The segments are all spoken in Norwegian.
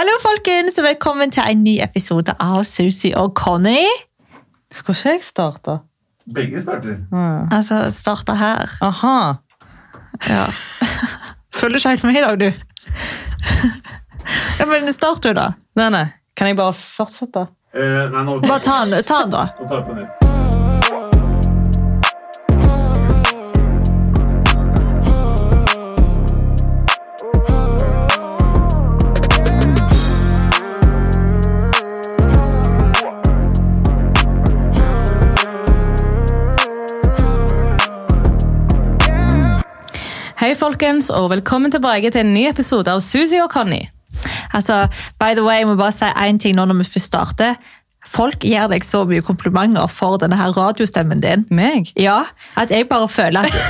Hallo, folkens, og velkommen til en ny episode av Susi og Conny. Skal ikke jeg starte? Begge starter. Altså, starte her. Aha. Ja. Følger ikke helt med i dag, du. Ja, men start du, da. Nei, nei. Kan jeg bare fortsette? Eh, nei, nå, Bare ta den, ta den da. nå tar jeg på nytt. Hei, folkens, og velkommen tilbake til en ny episode av Susi og Conny. Altså, by the way, jeg må bare si en ting nå når vi først starter. Folk gir deg så mye komplimenter for denne her radiostemmen din. Meg? Ja, at jeg bare føler at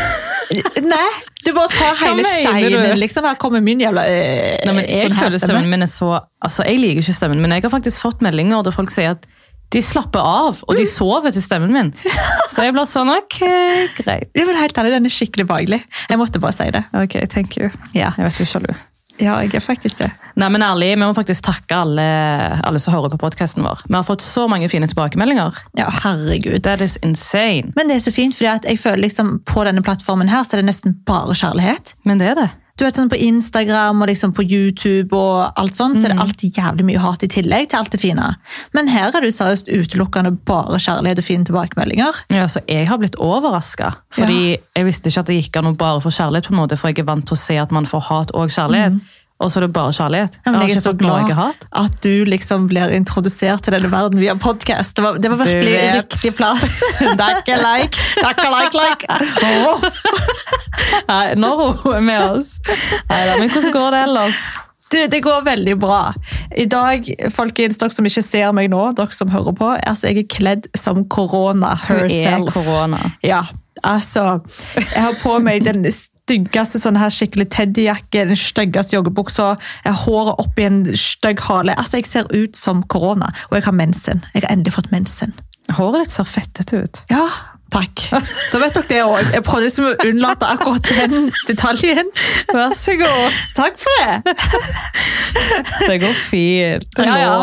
Nei, du bare tar hele skeien. Liksom, her kommer min jævla øh, Nei, men jeg her føler stemmen min er så Altså, Jeg liker ikke stemmen min. Jeg har faktisk fått meldinger der folk sier at de slapper av, og de sover til stemmen min. Så jeg blir sånn Ok, greit. Ja, men helt ærlig, Den er skikkelig behagelig. Jeg måtte bare si det. Ok, thank you. Ja, Jeg vet du er sjalu. ja jeg er faktisk det. Nei, men ærlig, Vi må faktisk takke alle, alle som hører på podkasten vår. Vi har fått så mange fine tilbakemeldinger. Ja, herregud. That is insane. Men det er så fint, at jeg føler liksom på denne plattformen her, så er det nesten bare kjærlighet. Men det er det. Du vet sånn På Instagram og liksom på YouTube og alt sånt, så er det alltid jævlig mye hat i tillegg til alt det fine. Men her er det seriøst utelukkende bare kjærlighet og fine tilbakemeldinger. Ja, så Jeg har blitt overraska. Fordi jeg visste ikke at det gikk an å bare få kjærlighet. på en måte, For jeg er vant til å se at man får hat og kjærlighet. Og så er det bare kjærlighet. Ja, jeg jeg er så glad at du liksom blir introdusert til denne verden via podkast. Det, var- det var virkelig riktig plass. Dakke like. dakke like, like. Oh. Nei, nå roer vi med oss. Neida, men hvordan går det ellers? Du, Det går veldig bra. I dag, folkens, dere som ikke ser meg nå, dere som hører på, altså jeg er kledd som korona Hun er korona. Ja, altså Jeg har på meg den styggeste sånn her skikkelig teddyjakke, den styggeste joggebuksa, håret opp i en stygg hale. Altså, Jeg ser ut som korona, og jeg har mensen. Jeg har endelig fått mensen. Håret ditt ser fettete ut. Ja, takk. Da vet dere det òg. Jeg prøvde liksom å unnlate akkurat den detaljen. Vær så god. Takk for det. Det går fint. Ja, ja.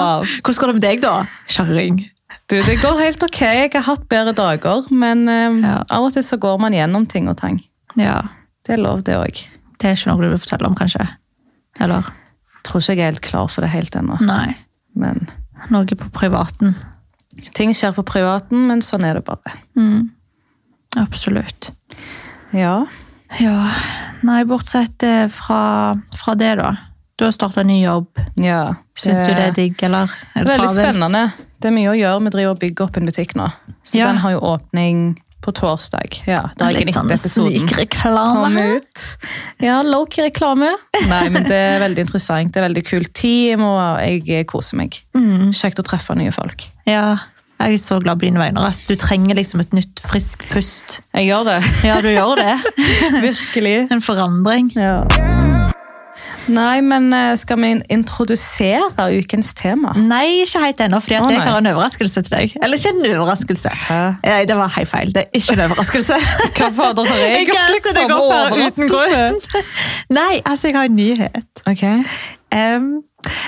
Hvordan går det med deg, da? Kjerring. Du, det går helt ok. Jeg har hatt bedre dager, men um, Ja. av og til så går man gjennom ting og tang. Ja. Det er lov, det òg. Det er ikke noe du vil fortelle om, kanskje? Eller? Tror ikke jeg er helt klar for det helt ennå. Nei. Men Noe på privaten. ting skjer på privaten, men sånn er det bare. Mm. Absolutt. Ja. Ja, nei, bortsett eh, fra, fra det da. Du har startet en ny jobb. ja. Syns du det er digg, eller? Er det Veldig travelt? spennende. Det er mye å gjøre. Vi driver og bygger opp en butikk nå. Så Ja. den har jo åpning på torsdag. Ja, dagen Litt sånn etter episoden snikreklame. kom ut. Ja, low-key reklame. Nei, men det er veldig interessant. Det er veldig kult team, og jeg koser meg. Mm. Kjekt å treffe nye folk. Ja, jeg er så glad på dine vegne. ass. Du trenger liksom et nytt, friskt pust. Jeg gjør det. Ja, du gjør det. Virkelig. En forandring. Ja. Nei, men eh, skal vi introdusere ukens tema? Nei, ikke helt ennå, for Å, jeg har en overraskelse til deg. Eller ikke en overraskelse. Hæ? Nei, det var helt feil. Det er ikke en overraskelse. Hva fader har jeg gjort, liksom? Det går her uten grunn. Nei, altså, jeg har en nyhet. Ok. Um,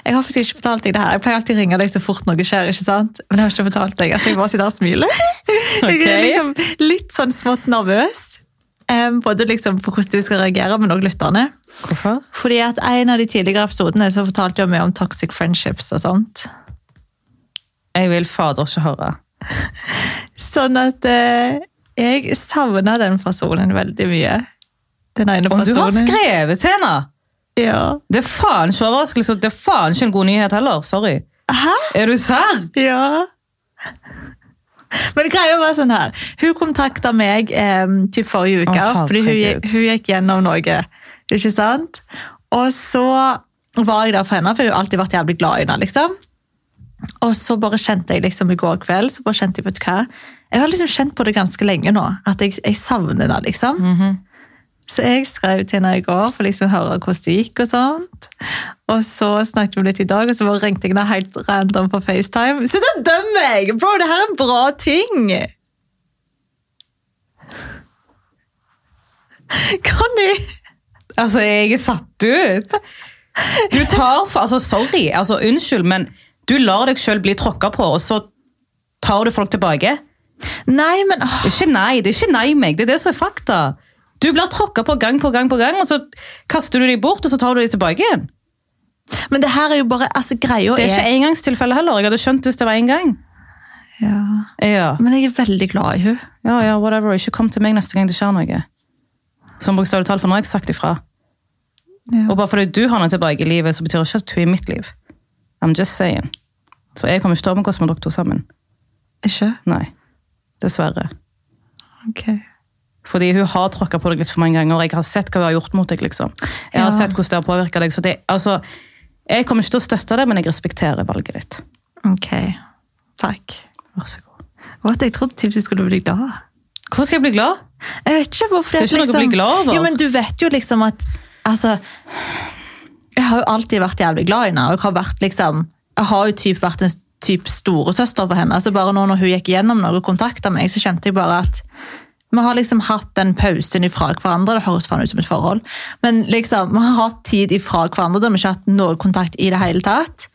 jeg har faktisk ikke fortalt deg det her. Jeg pleier alltid å ringe deg så fort noe skjer. ikke sant? Men jeg har ikke fortalt deg. altså Jeg bare sitter her og smiler. Jeg er liksom litt sånn smått nervøs. Både liksom for hvordan du skal reagere, men også lytterne. Hvorfor? Fordi at en av de tidligere episodene så fortalte jeg meg om toxic friendships og sånt. Jeg vil fader ikke høre. Sånn at eh, jeg savna den personen veldig mye. Den ene personen. Om du har skrevet til henne! Ja. Det er faen ikke overraskelse. Det er faen ikke en god nyhet heller. Sorry. Hæ? Er du serr? Ja. Men greia var sånn her. Hun kontakta meg eh, til forrige uke, oh, fordi hun, hun gikk gjennom noe. Ikke sant? Og så var jeg der for henne, for hun har alltid vært jævlig glad i henne. liksom. Og så bare kjente jeg liksom i går kveld så bare kjente jeg, vet du hva? Jeg har liksom kjent på det ganske lenge nå, at jeg, jeg savner henne. liksom. Mhm. Så jeg skrev til henne i går for liksom å høre hvordan det gikk. Og sånt. Og så snakket vi litt i dag, og så bare ringte jeg henne helt random på FaceTime. Slutt å dømme meg! Bro, det her er en bra ting! Kan du Altså, jeg er satt ut! Du tar for Altså, sorry. Altså, unnskyld, men du lar deg sjøl bli tråkka på, og så tar du folk tilbake? Nei, men... Det er ikke nei, det er ikke nei meg. Det er det som er fakta. Du blir tråkka på gang på gang på gang, og så kaster du dem bort, og så tar du dem tilbake igjen. Men det her er jo bare altså, greia Det er ikke engangstilfelle heller. Jeg hadde skjønt hvis det var én gang. ja. Ja. Men jeg er veldig glad i henne. ja, ja, whatever. Ikke kom til meg neste gang det skjer noe. Som bokstavelig talt, for nå har jeg sagt ifra. Ja. Og bare fordi du har henne tilbake i livet, så betyr det ikke at hun er i mitt liv. I'm just saying. Så jeg kommer ikke til å omgås med dere to sammen. Ikke? Nei. Dessverre. Ok. Fordi hun har tråkka på deg litt for mange ganger, og jeg har sett hva hun har gjort mot deg. liksom. Jeg har Ja. sett hvordan det har påvirka deg. så det, altså, Jeg kommer ikke til å støtte det, men jeg respekterer valget ditt. Ok. Takk. Vær så god. Og at jeg trodde typ du skulle bli glad. Hvorfor skal jeg bli glad? Jeg vet ikke hvorfor Det er ikke noe å bli glad over. Jo, men du vet jo liksom at Altså Jeg har jo alltid vært jævlig glad i henne. Og jeg har vært liksom Jeg har jo typ vært en typ storesøster for henne. Altså bare nå når hun gikk gjennom noe og kontakta meg, så kjente jeg bare at vi har liksom hatt den pausen ifra hverandre. Det høres faen ut som et forhold. Men liksom, vi har hatt tid ifra hverandre der vi ikke har hatt noe kontakt i det hele tatt.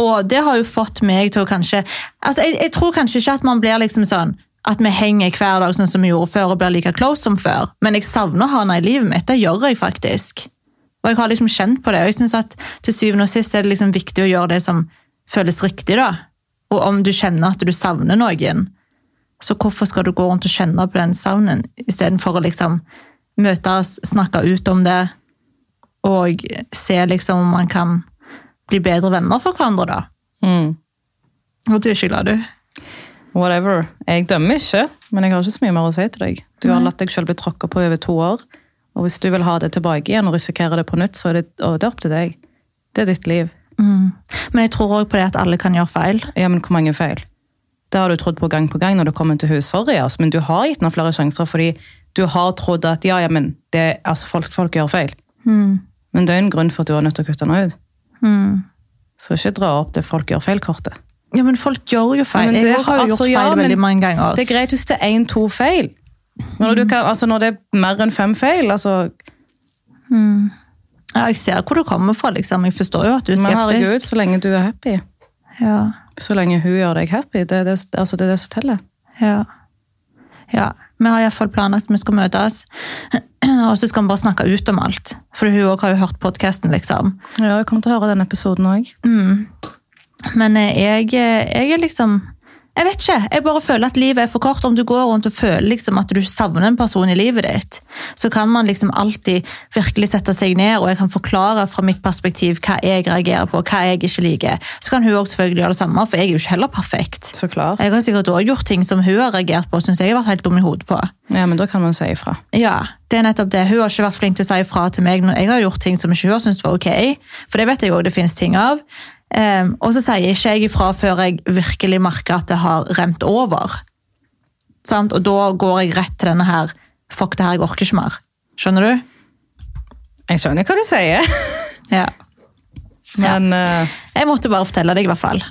Og det har jo fått meg til å kanskje altså jeg, jeg tror kanskje ikke at man blir liksom sånn at vi henger hver dag sånn som vi gjorde før og blir like close som før. Men jeg savner å henne i livet mitt. Det gjør jeg faktisk. Og jeg har liksom kjent på det. Og jeg synes at til syvende og sist er det liksom viktig å gjøre det som føles riktig. da. Og om du kjenner at du savner noen, så hvorfor skal du gå rundt og kjenne på den savnen istedenfor å liksom møtes, snakke ut om det og se liksom om man kan bli bedre venner for hverandre, da. Mm. Og du er ikke glad, du? Whatever. Jeg dømmer ikke, men jeg har ikke så mye mer å si til deg. Du har latt deg selv bli tråkka på over to år, og hvis du vil ha det tilbake igjen og risikere det på nytt, så er det, det er opp til deg. Det er ditt liv. Men jeg tror òg på det at alle kan gjøre feil. Ja, men hvor mange feil? Det har du trodd på gang på gang når du kommer til hus. Sorry, altså, men du har gitt henne flere sjanser fordi du har trodd at ja, ja, men det, altså, folk, folk gjør feil. Men det er en grunn for at du er nødt til å kutte henne ut. Så ikke dra opp det folk gjør feil-kortet. Ja, men folk gjør jo feil. Ja, det- jeg har jo altså, gjort feil ja, veldig mange ganger. Det er greit hvis det er én-to feil. Men når, du kan, altså, når det er mer enn fem feil altså, Ja, jeg ser hvor du kommer fra, liksom. Jeg forstår jo at du er skeptisk. Men herregud, så lenge du er happy. Ja, Så lenge hun gjør deg happy. Det er det, altså, det, er det som teller. ja. ja. Vi har iallfall planlagt at vi skal møtes, og så skal vi bare snakke ut om alt. For hun også har jo hørt podkasten, liksom. Ja, jeg kommer til å høre den episoden òg. Men eh, jeg, eh, jeg er liksom Jeg vet ikke. Jeg bare føler at livet er for kort. Om du går rundt og føler liksom at du savner en person i livet ditt, så kan man liksom alltid virkelig sette seg ned, og jeg kan forklare fra mitt perspektiv hva jeg reagerer på, hva jeg ikke liker. Så kan hun også selvfølgelig gjøre det samme, for jeg er jo ikke heller perfekt. Så klar. Jeg har sikkert også gjort ting som hun har reagert på, og syns jeg har vært helt dum i hodet på. Ja, men da kan man si ifra. Ja, det er nettopp det. Hun har ikke vært flink til å si ifra til meg når jeg har gjort ting som ikke hun har syntes var ok, for det vet jeg også det finnes ting av. Ehm, og så sier ikke jeg ifra før jeg virkelig merker at det har remt over. Sant? Og da går jeg rett til denne her Fuck, det her, jeg orker ikke mer. Skjønner du? Jeg skjønner hva du sier, Ja. men ja. Jeg måtte bare fortelle deg, i hvert fall.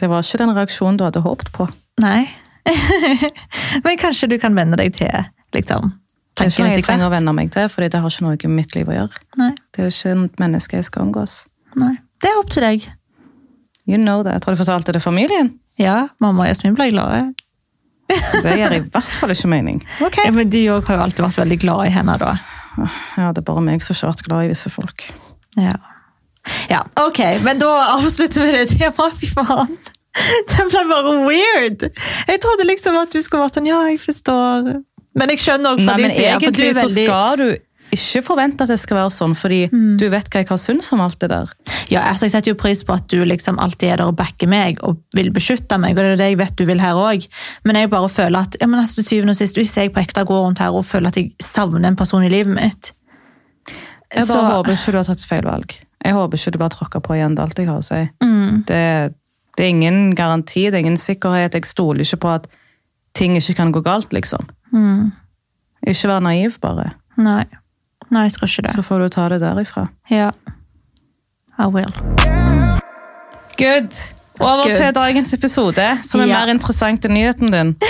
det var ikke den reaksjonen du hadde håpet på. Nei. Men kanskje du kan venne deg til liksom, Det er ikke hvert noe jeg trenger å venne meg til, fordi det har ikke noe med mitt liv å gjøre. Nei. Det er jo ikke et menneske jeg skal omgås. Nei. Det er opp til deg. You know that. Har du fortalt det til familien? Ja, mamma og Jasmin ble glade. Det gjør i hvert fall ikke mening. Ok. Ja, men de også har jo alltid vært veldig glad i henne da. Ja, det er bare meg som ikke har vært glad i visse folk. Ja. ja, ok, men da avslutter vi det temaet. Fy faen. Det ble bare weird. Jeg trodde liksom at du skulle være sånn, ja, jeg forstår. Men jeg skjønner også fra din side, egentlig veldig... så skal du ikke forvente at det skal være sånn, fordi du vet hva jeg har syntes om alt det der. Ja, altså jeg setter jo pris på at du liksom alltid er der og backer meg og vil beskytte meg, og det er det jeg vet du vil her også. Men jeg bare føler at, ja, men altså til syvende og sist, hvis jeg på ekte går rundt her og føler at jeg savner en person i livet mitt, Jeg bare så... håper ikke du har tatt feil valg. Jeg håper ikke du bare tråkker på igjen det er alt jeg har å si. Mm. Det, det er ingen garanti, det er ingen sikkerhet. Jeg stoler ikke på at ting ikke kan gå galt, liksom. Mm. Ikke vær naiv, bare. Nei. Nei, jeg skal ikke det. Så får du ta det derifra. Ja. I will. Good! Over Good. til dagens episode, som er Ja. mer interessant enn nyheten din.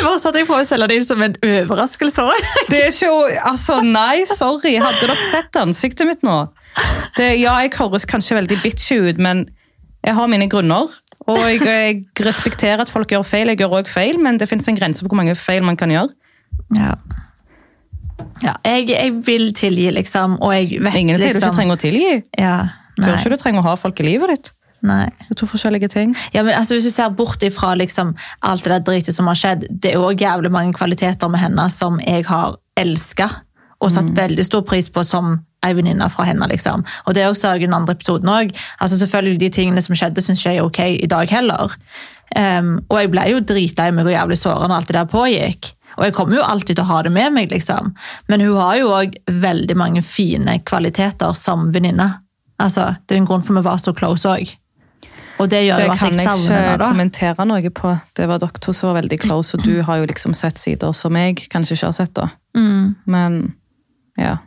Det var sånn at jeg prøver å selge det inn som en overraskelse. Det er ikke Altså, nei, sorry. Hadde dere sett ansiktet mitt nå? Det, ja, jeg høres kanskje veldig bitchy ut, men jeg har mine grunner. Og jeg, jeg respekterer at folk gjør feil. Jeg gjør også feil, men det fins en grense på hvor mange feil man kan gjøre. Ja. Ja, jeg, jeg vil tilgi, liksom, og jeg vet Ingen sier du liksom ikke trenger å tilgi. Ja, Tror ikke du trenger å ha folk i livet ditt. nei. Det er to forskjellige ting. Ja, men altså, Hvis du ser bort ifra liksom, alt det der dritet som har skjedd, det er òg jævlig mange kvaliteter med henne som jeg har elska og satt veldig stor pris på som ei venninne fra henne. liksom. Og det er også i den andre episoden òg. Altså, selvfølgelig, de tingene som skjedde, syns ikke jeg er ok i dag heller. Um, og jeg ble jo dritlei meg og jævlig såra når alt det der pågikk. Og jeg kommer jo alltid til å ha det med meg, liksom. Men hun har jo òg veldig mange fine kvaliteter som venninne. Altså, det er en grunn for vi var så close òg. Og det gjør Det jo at kan jeg jeg savner henne, ikke kommentere noe på. Det var dere to som var veldig close, og du har jo liksom sett sider som jeg kanskje ikke har sett. da. Mm. Men ja.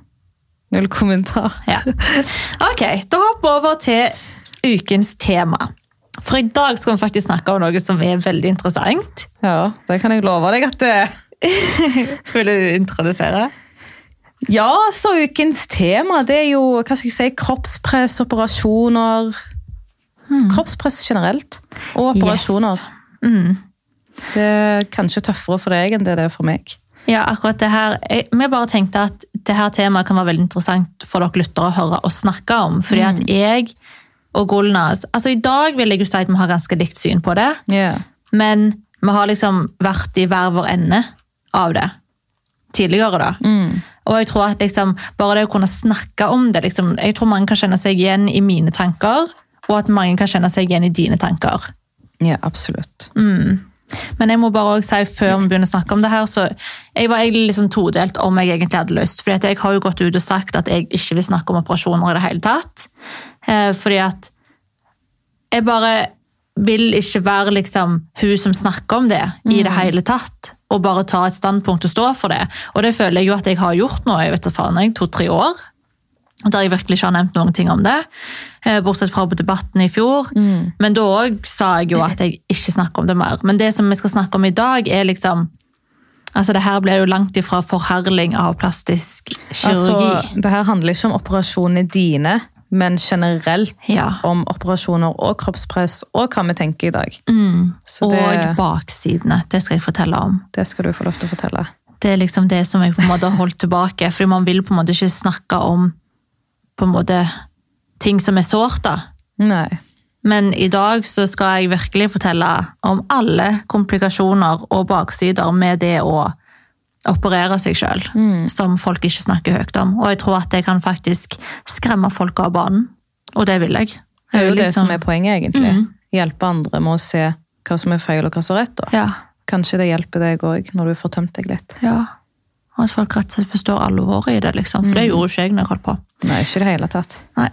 Null kommentar. Ja. Ok, da hopper vi over til ukens tema. For i dag skal vi faktisk snakke om noe som er veldig interessant. Ja, det kan jeg love deg at det er. Vil du introdusere? Ja, så ukens tema, det er jo hva skal jeg si, kroppspress, operasjoner. Kroppspress generelt, og operasjoner. Mm. Det er kanskje tøffere for deg enn det det er for meg. Ja, akkurat det her. Jeg, vi bare tenkte at det her temaet kan være veldig interessant for dere lyttere å høre og snakke om. Fordi at jeg og Golnas altså I dag vil jeg jo si at vi har ganske likt syn på det. Yeah. Men vi har liksom vært i hver vår ende av det tidligere. da. Og jeg tror at liksom, bare det å kunne snakke om det liksom, Jeg tror mange kan kjenne seg igjen i mine tanker, og at mange kan kjenne seg igjen i dine tanker. ja, absolutt. Men jeg må bare også si før vi begynner å snakke om det her, så jeg var egentlig liksom todelt om jeg egentlig hadde lyst. For jeg har jo gått ut og sagt at jeg ikke vil snakke om operasjoner i det hele tatt. Eh, fordi at jeg bare vil ikke være liksom hun som snakker om det i det hele tatt. Og bare ta et standpunkt og stå for det. Og det føler jeg jo at jeg har gjort nå i to-tre år. Der jeg virkelig ikke har nevnt noen ting om det. eh, Bortsett fra på debatten i fjor. Men da òg sa jeg jo at jeg ikke snakker om det mer. Men det som vi skal snakke om i dag, er liksom Altså, det her blir jo langt ifra forherling av plastisk kirurgi. Altså, det her handler ikke om operasjonene dine, men generelt Ja. om operasjoner og kroppspress, og hva vi tenker i dag. Så og baksidene. Det skal jeg fortelle om. det skal du få lov til å fortelle. Det er liksom det som jeg på en måte har holdt tilbake. Fordi man vil på en måte ikke snakke om på en måte ting som er sårt. da. Nei. Men i dag så skal jeg virkelig fortelle om alle komplikasjoner og baksider med det å operere seg sjøl, som folk ikke snakker høyt om. Og jeg tror at det kan faktisk skremme folk av banen. Og det vil jeg. Det er jo liksom... det som er poenget, egentlig. Hjelpe andre med å se hva som er feil og hva som er rett. Da. Ja. Kanskje det hjelper deg òg, når du får tømt deg litt. ja. Og at folk rett og slett forstår alvoret i det, liksom. For det gjorde ikke jeg når jeg holdt på. Nei, ikke det hele tatt. Nei.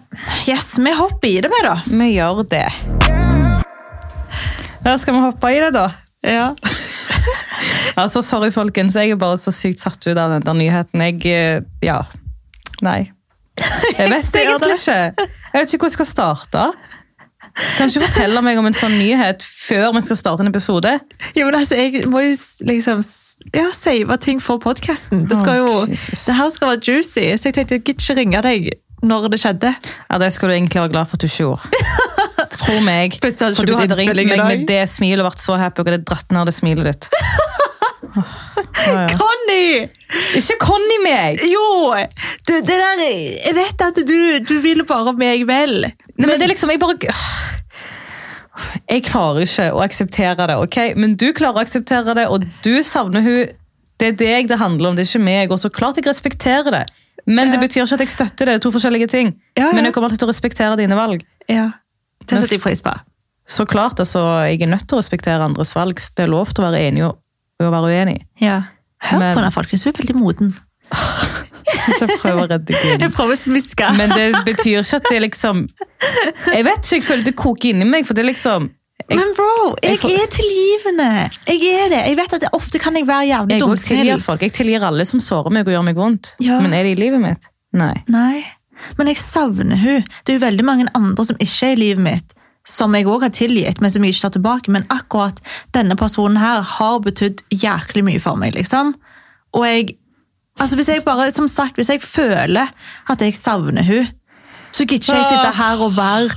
Yes, vi hopper i det med, da. Vi gjør det. Da skal vi hoppe i det, da? Ja. Altså, Sorry, folkens. Jeg er bare så sykt satt ut av den der nyheten. Jeg eh, Ja. Nei. Jeg vet jeg egentlig ikke. Jeg vet ikke hvor jeg skal starte. Kan ikke fortelle meg om en sånn nyhet før vi skal starte en episode? Jo, men altså, jeg må jo liksom ja, save ting for podkasten. Det, skal jo- det her skal være juicy, så jeg tenkte jeg gidder ikke ringe deg når det skjedde. Ja, Det skal du egentlig være glad for at du ikke gjorde. Tro meg. For du hadde ringt meg med det smilet og vært så happy og hadde dratt ned det smilet ditt. Ja, ja. Conny! Ikke Conny meg! Jo! Du, det der, jeg vet at du, du vil bare meg vel. Nei, men det er liksom, jeg bare... Jeg klarer ikke å akseptere det, ok? Men du klarer å akseptere det, og du savner hun. Det er deg det handler om, det er ikke meg. Og så klart jeg respekterer det. Men det betyr ikke at jeg støtter det. Det er to forskjellige ting. Ja, ja. Men jeg kommer alltid til å respektere dine valg. Ja, Det setter jeg pris på. Så klart, altså, jeg er nødt til å respektere andres valg. Det er lov til å være enig og, og være uenig. Ja. Hør Men- på henne, folkens. Hun er veldig moden. Så jeg prøver å redde deg inn. Jeg prøver å smiske. Men det betyr ikke at det liksom Jeg vet ikke, jeg føler det koker inni meg, for det liksom jeg, Men bro, jeg, jeg får- er tilgivende. Jeg er det. Jeg vet at det, ofte kan jeg være jævlig Jeg også tilgir folk. Jeg tilgir alle som sårer meg og gjør meg vondt. Ja. Men er det i livet mitt? Nei. Nei, men jeg savner hun. Det er jo veldig mange andre som ikke er i livet mitt, som jeg òg har tilgitt, men som jeg ikke tar tilbake. Men akkurat denne personen her har betydd jæklig mye for meg, liksom. Og jeg Altså hvis jeg bare, som sagt, hvis jeg føler at jeg savner hun, så gidder ikke jeg sitte her og være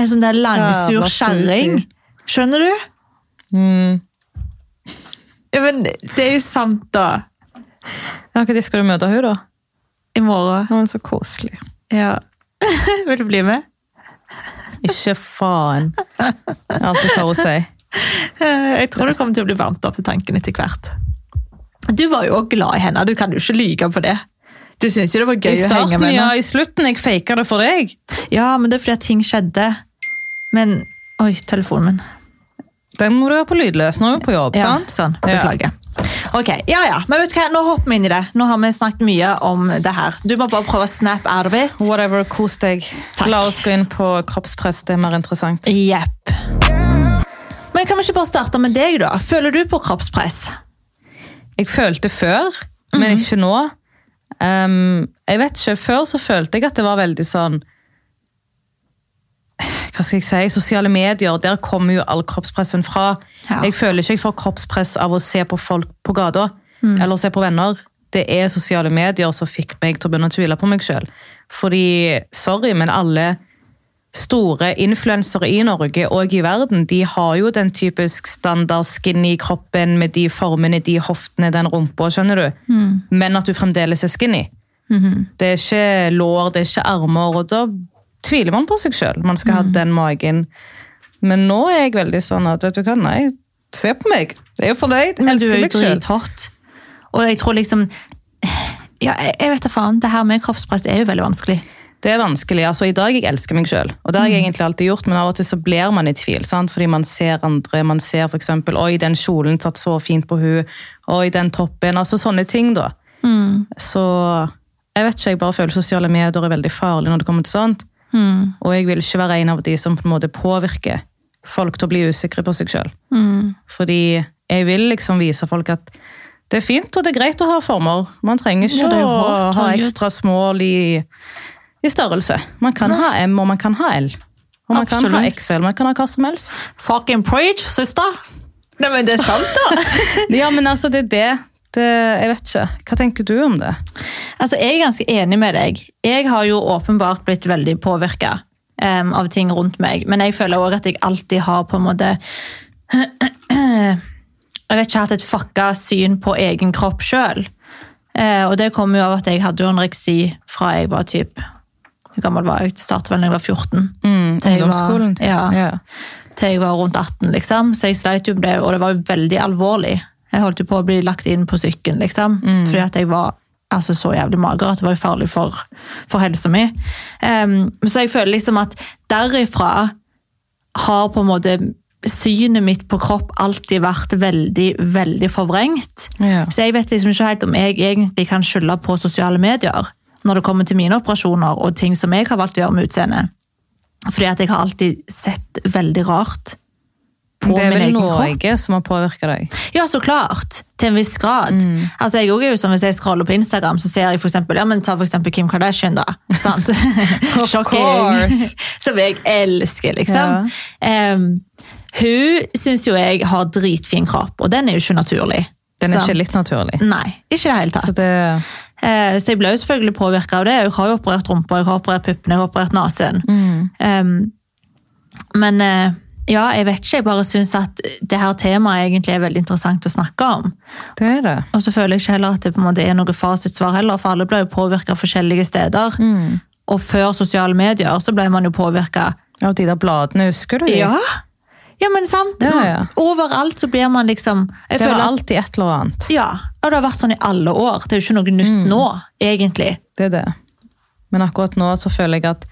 en sånn der langsur kjerring. Skjønner du? Mm. Ja, men det er jo sant, da. Ja, Når skal du møte hun da? I morgen. Men så koselig. Ja. Vil du bli med? Ikke faen. Det er alt jeg klarer å si. Jeg tror det kommer til å bli varmt opp til tanken etter hvert. Du var jo òg glad i henne, du kan jo ikke lyge på det. Du syns jo det var gøy gøy å henge starten, henne. ja. I slutten. Jeg faka det for deg. Ja, men det er fordi ting skjedde. Men Oi, telefonen min. Den må du ha på lydløs når du er på jobb. Ja, sant? sånn. Ja. Ok, ja, ja. Men vet du hva? nå hopper vi inn i det. Nå har vi snakket mye om det her. Du må bare prøve å snap out of it. Whatever, kos deg. Takk. La oss gå inn på kroppspress. Det er mer interessant. Jepp. Men kan vi ikke bare starte med deg, da? Føler du på kroppspress? Jeg følte før, Mhm. men ikke nå. Um, jeg vet ikke, Før så følte jeg at det var veldig sånn Hva skal jeg si? Sosiale medier, der kommer jo all kroppspressen fra. Ja. Jeg føler ikke jeg får kroppspress av å se på folk på gata Mm. eller se på venner. Det er sosiale medier som fikk meg til å begynne å tvile på meg sjøl. Fordi, sorry, men alle store influensere i Norge og i verden, de har jo den typisk standard skinny kroppen med de formene, de hoftene, den rumpa, skjønner du? Men at du fremdeles er skinny. Det er ikke lår, det er ikke armer, og da tviler man på seg sjøl. Man skal ha den magen. Men nå er jeg veldig sånn at, vet du hva, nei, se på meg. Jeg er jo fornøyd. Men du Elsker er jo meg sjøl. drithot. Og jeg tror liksom Ja, jeg, jeg vet da faen. Det her med kroppspress er jo veldig vanskelig. Det er vanskelig. altså I dag jeg elsker meg sjøl, og det har jeg egentlig alltid gjort, men av og til så blir man i tvil. sant? Fordi man ser andre. Man ser f.eks. Oi, den kjolen satt så fint på hun, Oi, den toppen. Altså sånne ting, da. Så jeg vet ikke, jeg bare føler sosiale medier er veldig farlig når det kommer til sånt. Og jeg vil ikke være en av de som på en måte påvirker folk til å bli usikre på seg sjøl. Fordi jeg vil liksom vise folk at det er fint og det er greit å ha former. Man trenger ikke Ja, å ha ekstra smål i, i størrelse. Man kan ha M, og man kan ha L. Og man kan ha XL, man kan ha hva som helst. Fucking preach, søster! Nei, men det er sant, da! Ja, men altså, det er det. Det. Jeg vet ikke. Hva tenker du om det? Altså, Jeg er ganske enig med deg. Jeg har jo åpenbart blitt veldig påvirka av ting rundt meg, men jeg føler òg at jeg alltid har på en måte Jeg vet ikke hatt et fucka syn på egen kropp sjøl. Og det kommer jo av at jeg hadde jo anoreksi fra jeg var typ Hvor gammel var jeg? Det startet vel da jeg var 14. Mm, Til jeg var- ja. ja. til jeg var rundt 18, liksom. Så jeg sleit jo med det, og det var jo veldig alvorlig. Jeg holdt på å bli lagt inn på sykken, liksom. Fordi at jeg var altså, så jævlig mager at det var farlig for, for helsa mi. Um, så jeg føler liksom at derifra har på en måte synet mitt på kropp alltid vært veldig, veldig forvrengt. Ja. Så jeg vet liksom ikke helt om jeg egentlig kan skylde på sosiale medier når det kommer til mine operasjoner og ting som jeg har valgt å gjøre med utseendet. Fordi at jeg har alltid sett veldig rart på Det er vel Norge kropp. som har påvirka deg? Ja, så klart. Til en viss grad. Mm. Altså, jeg er jo sånn, Hvis jeg scroller på Instagram, så ser jeg for eksempel, ja, men ta for eksempel Kim Kardashian. da. Sant? Shocking. Som jeg elsker, liksom. Em, hun syns jo jeg har dritfin kropp, og den er jo ikke naturlig. Den er sant? ikke litt naturlig. Nei, ikke i det hele tatt. Så det, Eh, Så jeg ble jo selvfølgelig påvirka av det. Jeg har jo operert rumpa, jeg har operert puppene, jeg har operert nesen. Um, men eh, ja, jeg vet ikke. Jeg bare syns at det her temaet egentlig er veldig interessant å snakke om. det er det. Og så føler jeg ikke heller at det på en måte er noe fasitsvar heller, for alle ble jo påvirka forskjellige steder. Og før sosiale medier så ble man jo påvirka Av de der bladene, husker du de? Ja! Ja, men sant. Ja, ja. Overalt så blir man liksom Det var alltid et eller annet. Ja, og det har vært sånn i alle år. Det er jo ikke noe nytt nå, egentlig. Det er det. Men akkurat nå så føler jeg at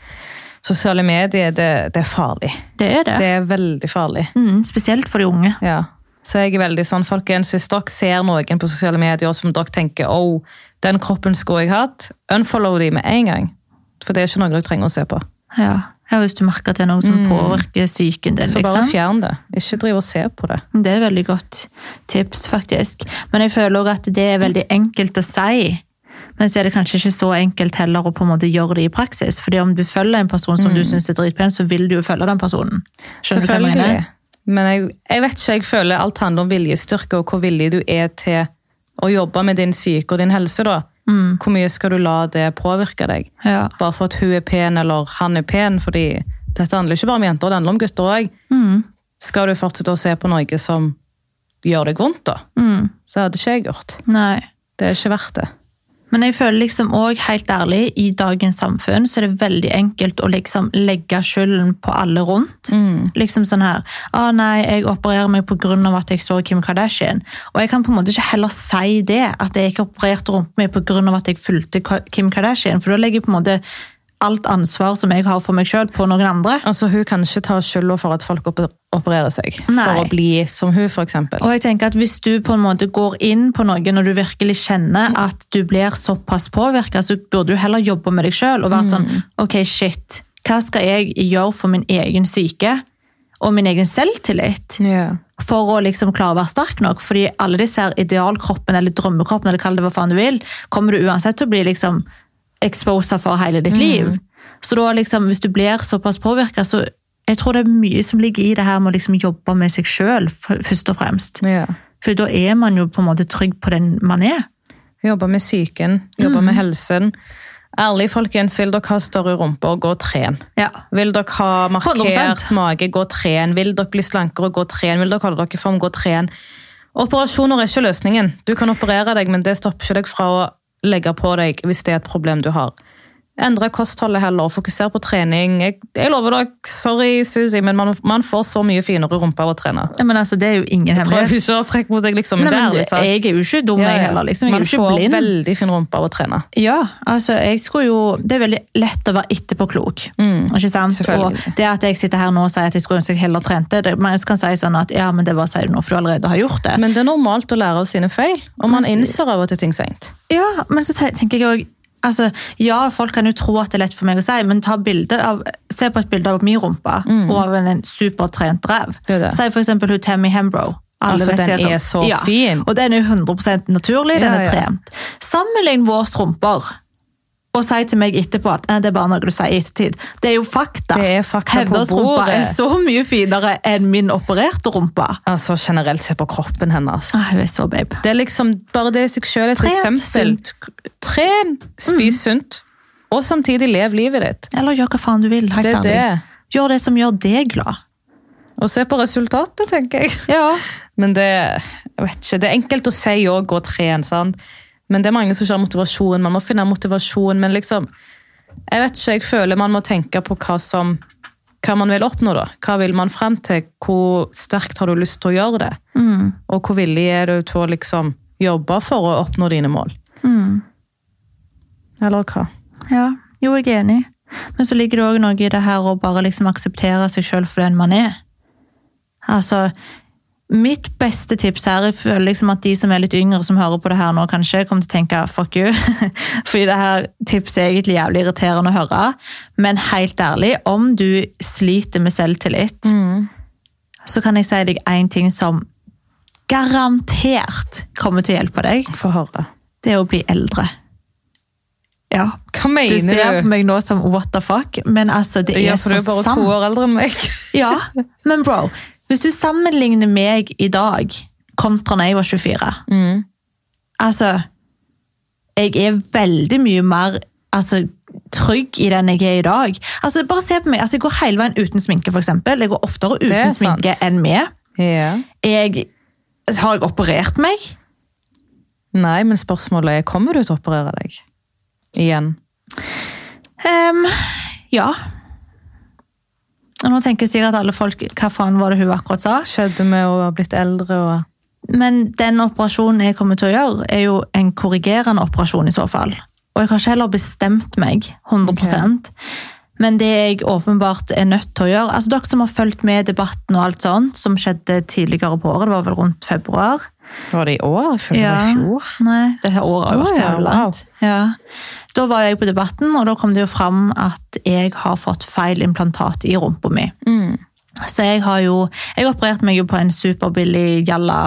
sosiale medier, det, det er farlig. Det er det. Det er veldig farlig. Mm, spesielt for de unge. Ja. Så jeg er veldig sånn, folkens, hvis dere ser noen på sosiale medier som dere tenker, oh, den kroppen skulle jeg hatt, unfollow de med en gang. For det er ikke noe dere trenger å se på. Ja. ja, Hvis du merker at det er noe som påvirker psyken din. Så bare liksom. fjern det. Ikke driv og se på det. Det er veldig godt tips, faktisk. Men jeg føler at det er veldig enkelt å si. Men så er det kanskje ikke så enkelt heller å på en måte gjøre det i praksis. fordi om du følger en person som du syns er dritpen, så vil du jo følge den personen. Skjønner du hva jeg mener? Men jeg, jeg vet ikke, jeg føler alt handler om viljestyrke og hvor villig du er til å jobbe med din syke og din helse. da. Hvor mye skal du la det påvirke deg? Ja. Bare for at hun er pen eller han er pen, fordi dette handler ikke bare om jenter, det handler om gutter òg. Mm. Skal du fortsette å se på noe som gjør deg vondt, da, Mm. så hadde ikke jeg gjort. Nei. Det er ikke verdt det. Men jeg føler liksom også, helt ærlig, i dagens samfunn så er det veldig enkelt å liksom legge skylden på alle rundt. Liksom sånn her, å nei, jeg opererer meg av at jeg så Kim Kardashian. Og jeg kan på en måte ikke heller si det, at jeg ikke opererte rumpa mi av at jeg fulgte Kim Kardashian, for da legger jeg på en måte alt ansvar som jeg har for meg selv på noen andre. Altså, Hun kan ikke ta skylda for at folk opererer seg Nei. for å bli som hun, eksempel. Og jeg tenker at Hvis du på en måte går inn på noe når du virkelig kjenner at du blir såpass påvirka, så burde du heller jobbe med deg sjøl og være sånn Ok, shit. Hva skal jeg gjøre for min egen syke og min egen selvtillit? Yeah. For å liksom klare å være sterk nok. Fordi alle disse her idealkroppen eller drømmekroppen eller kall det hva faen du vil, kommer du uansett til å bli liksom exposa for hele ditt liv. Så da liksom, hvis du blir såpass påvirka, så jeg tror det er mye som ligger i det her med å liksom jobbe med seg sjøl, først og fremst. ja. For da er man jo på en måte trygg på den man er. Jobbe med psyken, jobbe med helsen. Ærlig, folkens, vil dere ha større rumper, gå og tren? Ja. Vil dere ha markert 100%. mage, gå og tren. Vil dere bli slankere, gå og tren. Vil dere holde dere i form, gå og tren. Operasjoner er ikke løsningen. Du kan operere deg, men det stopper ikke deg fra å legge på deg hvis det er et problem du har. Endre kostholdet heller, fokusere på trening. Jeg, jeg lover dere, sorry Susi, men man, man får så mye finere rumpe av å trene. Ja, Men altså, det er jo ingen Prøv hemmelighet. ikke å være frekk mot deg, liksom, Nei, men det er liksom. jeg er jo ikke dum, Ja, jeg heller. liksom. Jeg Man får veldig fin rumpe av å trene. Ja, altså, jeg skulle jo, Det er veldig lett å være etterpåklok. ikke sant? Og det at jeg sitter her nå og sier at jeg skulle ønske jeg heller trente det, Man kan si sånn at ja, men det bare sier du nå, for du allerede har gjort det. Men det er normalt å lære av sine feil, og man innser av og til ting seint. Ja, men så tenker jeg også, altså, Ja, folk kan jo tro at det er lett for meg å si, men ta av, se på et bilde av min rumpe og av en, en supertrent ræv. Mm. Er. Si for eksempel hun Tammy Hembro. Alle Altså, den er så fin. Og den er jo 100 naturlig, den Ja, er ja. trent. Sammenlign våre rumper. Og si til meg etterpå at eh, det er bare noe du sier i ettertid. Det er jo fakta. Det er fakta Hennes rumpe bordet. er så mye finere enn min opererte rumpe. Altså generelt se på kroppen hennes. Ah, hun er så babe. Det er liksom, Bare det i seg selv et Trent, eksempel. sunt. Tren, spis sunt, og samtidig lev livet ditt. Eller gjør hva faen du vil. Det det. Gjør det som gjør deg glad. Og se på resultatet, tenker jeg. Ja. Men det, jeg vet ikke, det er enkelt å si òg, gå tren, sant? Men det er mange som ikke har motivasjon. Man må finne motivasjon, men liksom Jeg vet ikke, jeg føler man må tenke på hva som hva man vil oppnå. da. Hva vil man frem til? Hvor sterkt har du lyst til å gjøre det? Mm. Og hvor villig er du til å liksom jobbe for å oppnå dine mål? Mm. Eller hva? Ja, jo, jeg er enig. Men så ligger det òg noe i det her å bare liksom akseptere seg sjøl for den man er. Altså, Mitt beste tips her, jeg føler liksom at de som er litt yngre som hører på det her nå, kanskje kommer til å tenke fuck you. Fordi det her tipset er egentlig jævlig irriterende å høre. Men helt ærlig, om du sliter med selvtillit, så kan jeg si deg én ting som garantert kommer til å hjelpe deg. Få høre. Det er å bli eldre. Ja, Hva mener du Du ser på meg nå som what the fuck, men altså, det er så du er bare to år eldre enn meg. Ja, men bro, hvis du sammenligner meg i dag kontra da jeg var 24, Mm. altså, jeg er veldig mye mer altså, trygg i den jeg er i dag. Altså, bare se på meg, altså, jeg går hele veien uten sminke eksempel. Jeg går oftere er uten sminke enn med. Ja. Jeg, har jeg operert meg? Nei, men spørsmålet er, kommer du til å operere deg? Igjen. Um, ja. Og nå tenker sikkert alle folk, hva faen var det hun akkurat sa? Skjedde med å ha blitt eldre og Men den operasjonen jeg kommer til å gjøre, er jo en korrigerende operasjon i så fall. Og jeg har ikke heller bestemt meg 100% Men det jeg åpenbart er nødt til å gjøre altså Dere som har fulgt med i debatten og alt sånt, som skjedde tidligere på året, det var vel rundt februar Var det i år? Jeg ja. det i fjor. Nei, det her året har vært så jævlig langt. Ja. Da var jeg på Debatten, og da kom det jo fram at jeg har fått feil implantat i rumpa mi. Mm. Så jeg har jo Jeg opererte meg jo på en superbillig jalla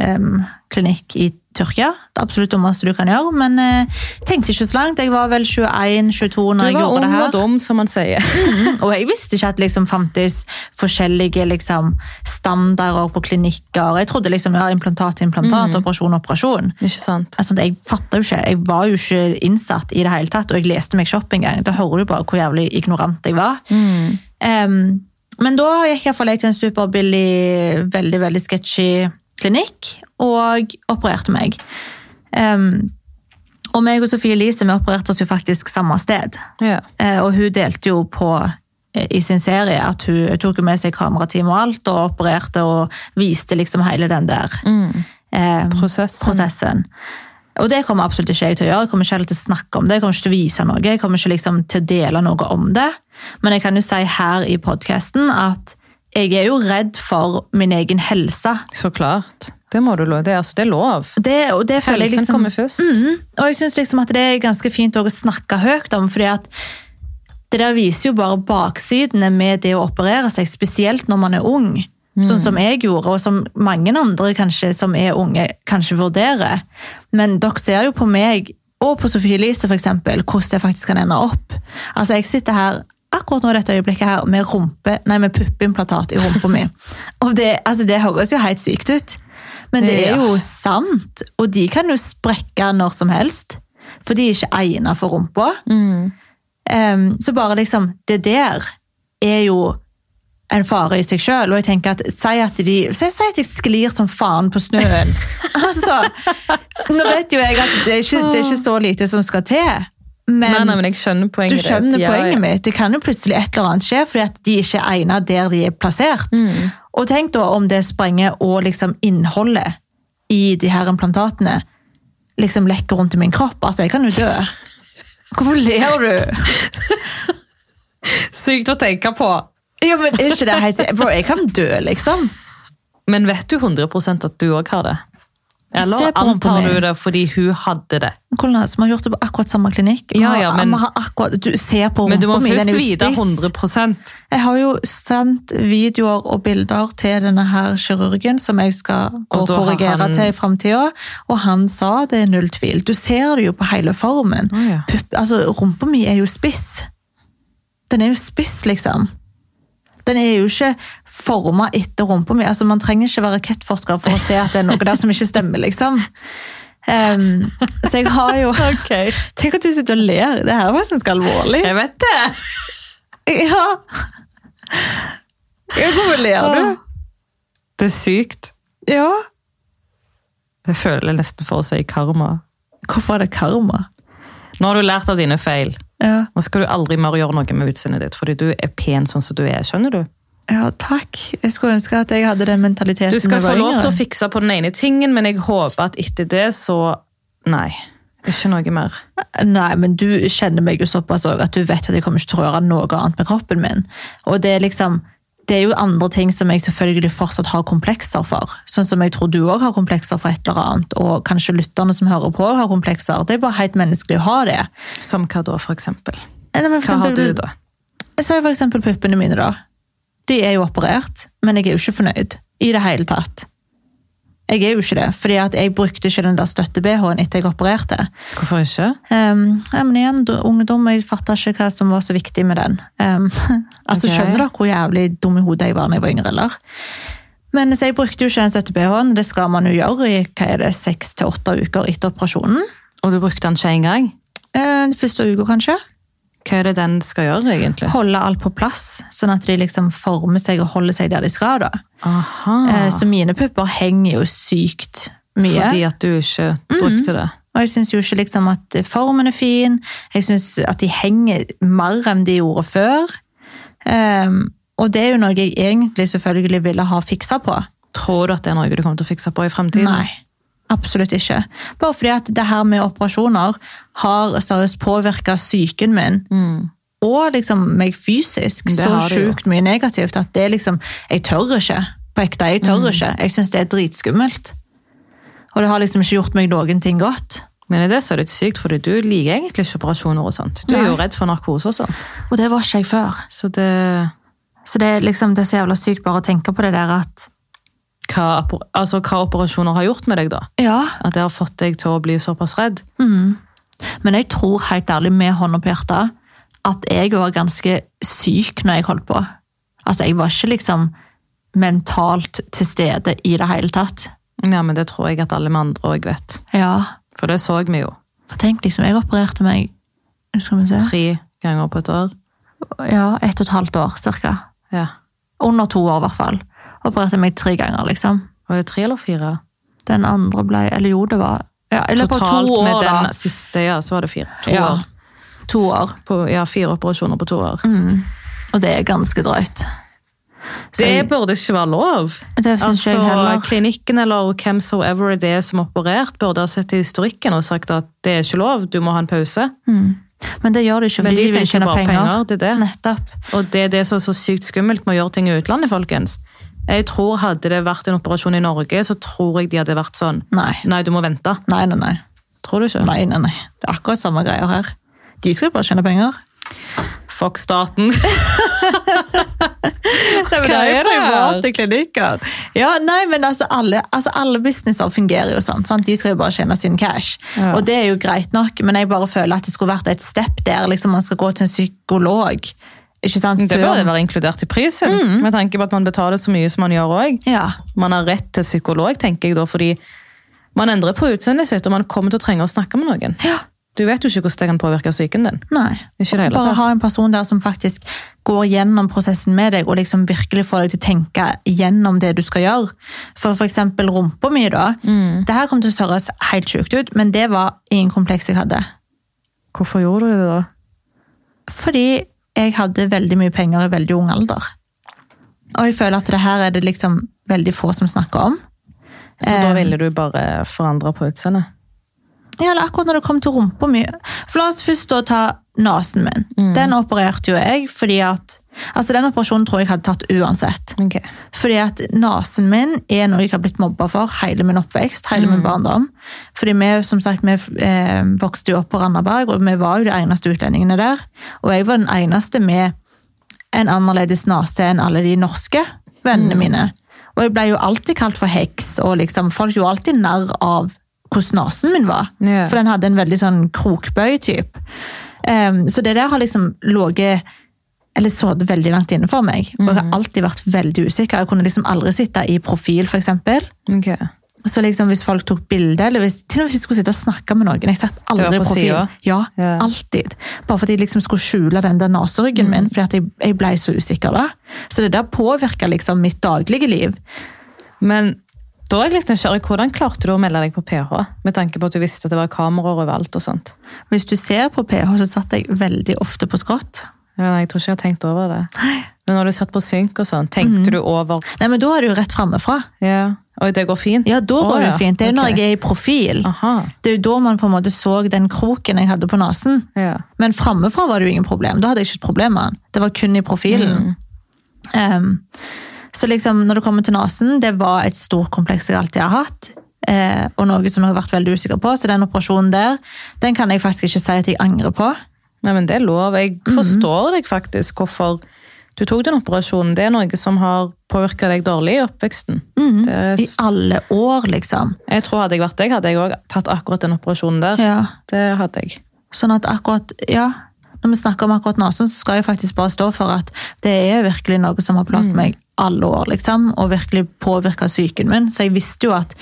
em, klinikk i Tyrkia. Det absolutt dummeste du kan gjøre, men eh, tenkte ikke så langt. Jeg var vel 21-22 når jeg gjorde det her. Du var ung og dum, som man sier. Og jeg visste ikke at det liksom fantes forskjellige liksom, standarder på klinikker. Jeg trodde liksom, ja, implantat, implantat, operasjon, operasjon. Ikke sant? Altså, jeg fatta jo ikke, jeg var jo ikke innsatt i det hele tatt, og jeg leste meg ikke opp engang. Da hører du bare hvor jævlig ignorant jeg var. Em, men da gikk jeg jeg til en superbillig, veldig, veldig sketchy klinikk, og opererte meg. Um, og meg og Sofie Elise vi opererte oss jo faktisk samme sted. Ja. Uh, Og hun delte jo på uh, i sin serie at hun tok jo med seg kamerateam og alt, og opererte og viste liksom hele den der eh, Prosessen. prosessen. Og det kommer absolutt ikke jeg til å gjøre. Jeg kommer ikke til å snakke om det, jeg kommer ikke til å vise noe, jeg kommer ikke liksom til å dele noe om det. Men jeg kan jo si her i podkasten at jeg er jo redd for min egen helse. Så klart. Det må du lov. Det, er- altså, det er lov. Det, og det føler jeg Helsen liksom, kommer først. Mm, Og jeg synes liksom at det er ganske fint å snakke høyt om, fordi at det der viser jo bare baksidene med det å operere seg, spesielt når man er ung. Sånn som jeg gjorde, og som mange andre kanskje som er unge, kanskje vurderer. Men dere ser jo på meg, og på Sofie Elise for eksempel, hvordan det faktisk kan ende opp. Altså, jeg sitter her akkurat nå dette øyeblikket her med, rumpe, nei, med puppeimplantat i rumpa mi. Og det, altså, det høres jo helt sykt ut. Men det er jo sant, og de kan jo sprekke når som helst. For de er ikke egnet for rumpa. Em, så bare liksom, det der er jo en fare i seg selv, og jeg tenker at, si at de, si, si at jeg sklir som faen på snøen. altså, nå vet jo jeg at det er ikke, det er ikke så lite som skal til, men, Nei, nei, men jeg skjønner poenget. ditt. skjønner det. poenget ja. mitt. Det kan jo plutselig et eller annet skje, fordi at de ikke er egnet der de er plassert. Og tenk da om det sprenger og liksom innholdet i de her implantatene liksom lekker rundt i min kropp. Altså, jeg kan jo dø. Hvorfor ler du? Sykt å tenke på. Ja, men er ikke det helt... Bro, jeg kan dø, liksom. Men vet du 100% at du òg har det? Eller antar du det fordi hun hadde det? Hvordan som har gjort det på akkurat samme klinikk? Ja, ja, men- akkurat, du ser på Men du må først vite 100 Jeg har jo sendt videoer og bilder til denne her kirurgen som jeg skal korrigere han- til i fremtiden, og han sa det er null tvil. Du ser det jo på hele formen. Oh, ja. Altså, rumpa mi er jo spiss. Den er jo spiss, liksom. Den er jo ikke formet etter rumpa mi. Altså, man trenger ikke være rakettforsker for å se at det er noe der som ikke stemmer, liksom. Um, så jeg har jo... Tenk at du sitter og ler. Det her var ganske alvorlig. Jeg vet det! Ja. Ja, Hvorfor ler du? Det er sykt. Ja. Jeg føler nesten for å si karma. Hvorfor er det karma? Nå har du lært av dine feil. Ja, Nå skal du aldri mer gjøre noe med utseendet ditt, fordi du er pen sånn som du er. Skjønner du? ja takk. Jeg skulle ønske at jeg hadde den mentaliteten Du skal få lov til å fikse på den ene tingen, men jeg håper at etter det så Nei. Ikke noe mer. Nei, men du kjenner meg jo såpass også at du vet at jeg kommer ikke til å røre noe annet med kroppen min. Og det er liksom det er jo andre ting som jeg selvfølgelig fortsatt har komplekser for. Sånn som jeg tror du òg har komplekser for et eller annet, og kanskje lytterne som hører på har komplekser. Det er bare helt menneskelig å ha det. Som hva da, for eksempel? Nei, for Hva har du, da? Jeg sier for eksempel puppene mine da. De er jo operert, men jeg er jo ikke fornøyd i det hele tatt. Jeg er jo ikke det, fordi jeg brukte ikke den der støtte-BH-en etter jeg opererte. Hvorfor ikke? Um, ja, men igjen, ungdom, jeg fatta ikke hva som var så viktig med den. Um, altså, okay. Skjønner dere hvor jævlig dum i hodet jeg var da jeg var yngre, eller? Men så jeg brukte jo ikke den støtte-BH-en, det skal man jo gjøre i hva er det, seks til åtte uker etter operasjonen. Og du brukte den ikke engang? Uh, Den første uka, kanskje. Hva er det den skal gjøre, egentlig? Holde alt på plass, sånn at de liksom former seg og holder seg der de skal. da. Aha. Eh, Så mine pupper henger jo sykt mye. Fordi at du ikke brukte det. Og jeg syns jo ikke liksom at formen er fin. Jeg syns at de henger mer enn de gjorde før. Um, og det er jo noe jeg egentlig selvfølgelig ville ha fiksa på. Tror du at det er noe du kommer til å fikse på i fremtiden? Nei, absolutt ikke. Bare fordi at det her med operasjoner har seriøst påvirka psyken min. Og liksom meg fysisk Mm. Det så sjukt mye negativt at det liksom Jeg tør ikke. På ekte, jeg Mm. ikke. Jeg syns det er dritskummelt. Og det har liksom ikke gjort meg noen ting godt. Men er det så litt sykt, fordi du liker egentlig ikke operasjoner og sånt. Du er Nei. jo redd for narkose og sånn. Og det var ikke jeg før. Så det Så det er liksom det er så jævla sykt bare å tenke på det der at hva, altså, hva operasjoner har gjort med deg, da. Ja, At det har fått deg til å bli såpass redd. men jeg tror helt ærlig med hånda på hjertet at jeg var ganske syk når jeg holdt på. Altså, jeg var ikke liksom mentalt til stede i det hele tatt. Ja, men det tror jeg at alle med andre òg vet. Ja, For det så vi jo for tenk liksom, jeg opererte meg, skal vi se, tre ganger på et år. ja, ett og et halvt år cirka. Ja. Under to år i hvert fall. Opererte meg tre ganger, liksom. Var det tre eller fire? Den andre ble, eller jo, det var, ja, i løpet av to år da. Totalt med den siste, ja, så var det fire. To Ja, år. to år. På, ja, fire operasjoner på to år. Og det er ganske drøyt. Så Det jeg- burde ikke være lov. det synes Altså, jeg heller. Klinikken eller hvem så ever det er som er operert, burde ha sett i historikken og sagt at det er ikke lov, du må ha en pause. Men det gjør det ikke for de de vil tjene penger. penger, det er det. Nettopp. Og det er det som er så sykt skummelt med å gjøre ting i utlandet, folkens. Jeg tror Hadde det vært en operasjon i Norge, så tror jeg de hadde vært sånn Nei. Nei, du må vente. Nei, nei, nei. Tror du ikke? Nei, nei, nei. Det er akkurat samme greier her. De skal jo bare tjene penger. Fuck staten. Hva er det private klinikker. Ja, nei, men altså alle, altså alle businesser fungerer jo sånn. Sant? De skal jo bare tjene sin cash. Ja. Og det er jo greit nok, men jeg bare føler at det skulle vært et step der. liksom Man skal gå til en psykolog. Ikke sant? Det burde være inkludert i prisen, med tanke på at man betaler så mye som man gjør òg. Ja. Man har rett til psykolog, tenker jeg da, fordi man endrer på utseendet sitt, og man kommer til å trenge å snakke med noen. Ja. Du vet jo ikke hvordan det kan påvirke psyken din. Nei. Det Bare ha en person der som faktisk går gjennom prosessen med deg, og liksom virkelig får deg til å tenke gjennom det du skal gjøre. For f.eks. rumpa mi, da. Det her kom til å høres helt sjukt ut, men det var ingen kompleks jeg hadde. Hvorfor gjorde du det da? Fordi jeg hadde veldig mye penger i veldig ung alder. Og jeg føler at det her er det liksom veldig få som snakker om. Så da Eh, ville du bare forandre på utseendet? Ja, eller akkurat når det kom til rumpa mi. For la oss først da ta nesen min. Den opererte jo jeg fordi at Altså, den operasjonen tror jeg hadde tatt uansett. Okay. Fordi at nesen min er noe jeg har blitt mobba for hele min oppvekst, hele min barndom. Fordi vi, som sagt, vi eh, vokste jo opp på Randaberg, og vi var jo de eneste utlendingene der. Og jeg var den eneste med en annerledes nese enn alle de norske vennene mine. Og jeg ble jo alltid kalt for heks, og liksom, folk gjorde alltid narr av hvordan nesen min var. Yeah. For den hadde en veldig sånn krokbøy-typ. Um, så det der har liksom ligget eller så det veldig langt inne for meg. Og jeg har alltid vært veldig usikker. Jeg kunne liksom aldri sitte i profil, for eksempel. Ok. Så liksom hvis folk tok bilde, eller hvis, til og med hvis jeg skulle sitte og snakke med noen, jeg satt aldri i profil. Ja, Ja. alltid. Bare fordi jeg liksom skulle skjule den der naseryggen min, fordi at jeg, jeg ble så usikker da. Så det der påvirka liksom mitt daglige liv. Men da er jeg litt nysgjerrig. Hvordan klarte du å melde deg på PH? Med tanke på at du visste at det var kameraer overalt og sånt. Hvis du ser på PH, så satt jeg veldig ofte på skrått. Jeg tror ikke jeg har tenkt over det. Men når du satt på synk og sånn, tenkte du over Nei, men da er du rett fremmefra. Ja, Oi, det går fint? Ja, da går går det fint. Det er okay. når jeg er i profil. Aha. Det er jo da man på en måte så den kroken jeg hadde på nesen. Ja. Men fremmefra var det jo ingen problem. Da hadde jeg ikke et problem med den. Det var kun i profilen. Um, så liksom, når det kommer til nesen, det var et stort kompleks jeg alltid har hatt. Eh, og noe som jeg har vært veldig usikker på. Så den operasjonen der, den kan jeg faktisk ikke si at jeg angrer på. Nei, men det er lov. Jeg Mhm. forstår deg faktisk hvorfor du tok den operasjonen. Det er noe som har påvirka deg dårlig i oppveksten. Det er. I alle år, liksom. jeg tror Hadde jeg vært deg, hadde jeg òg tatt akkurat den operasjonen der. Ja. Det hadde jeg. Sånn at akkurat, ja, når vi snakker om akkurat nesen, så skal jeg faktisk bare stå for at det er virkelig noe som har plaget meg alle år, liksom, og virkelig påvirket psyken min. Så jeg visste jo at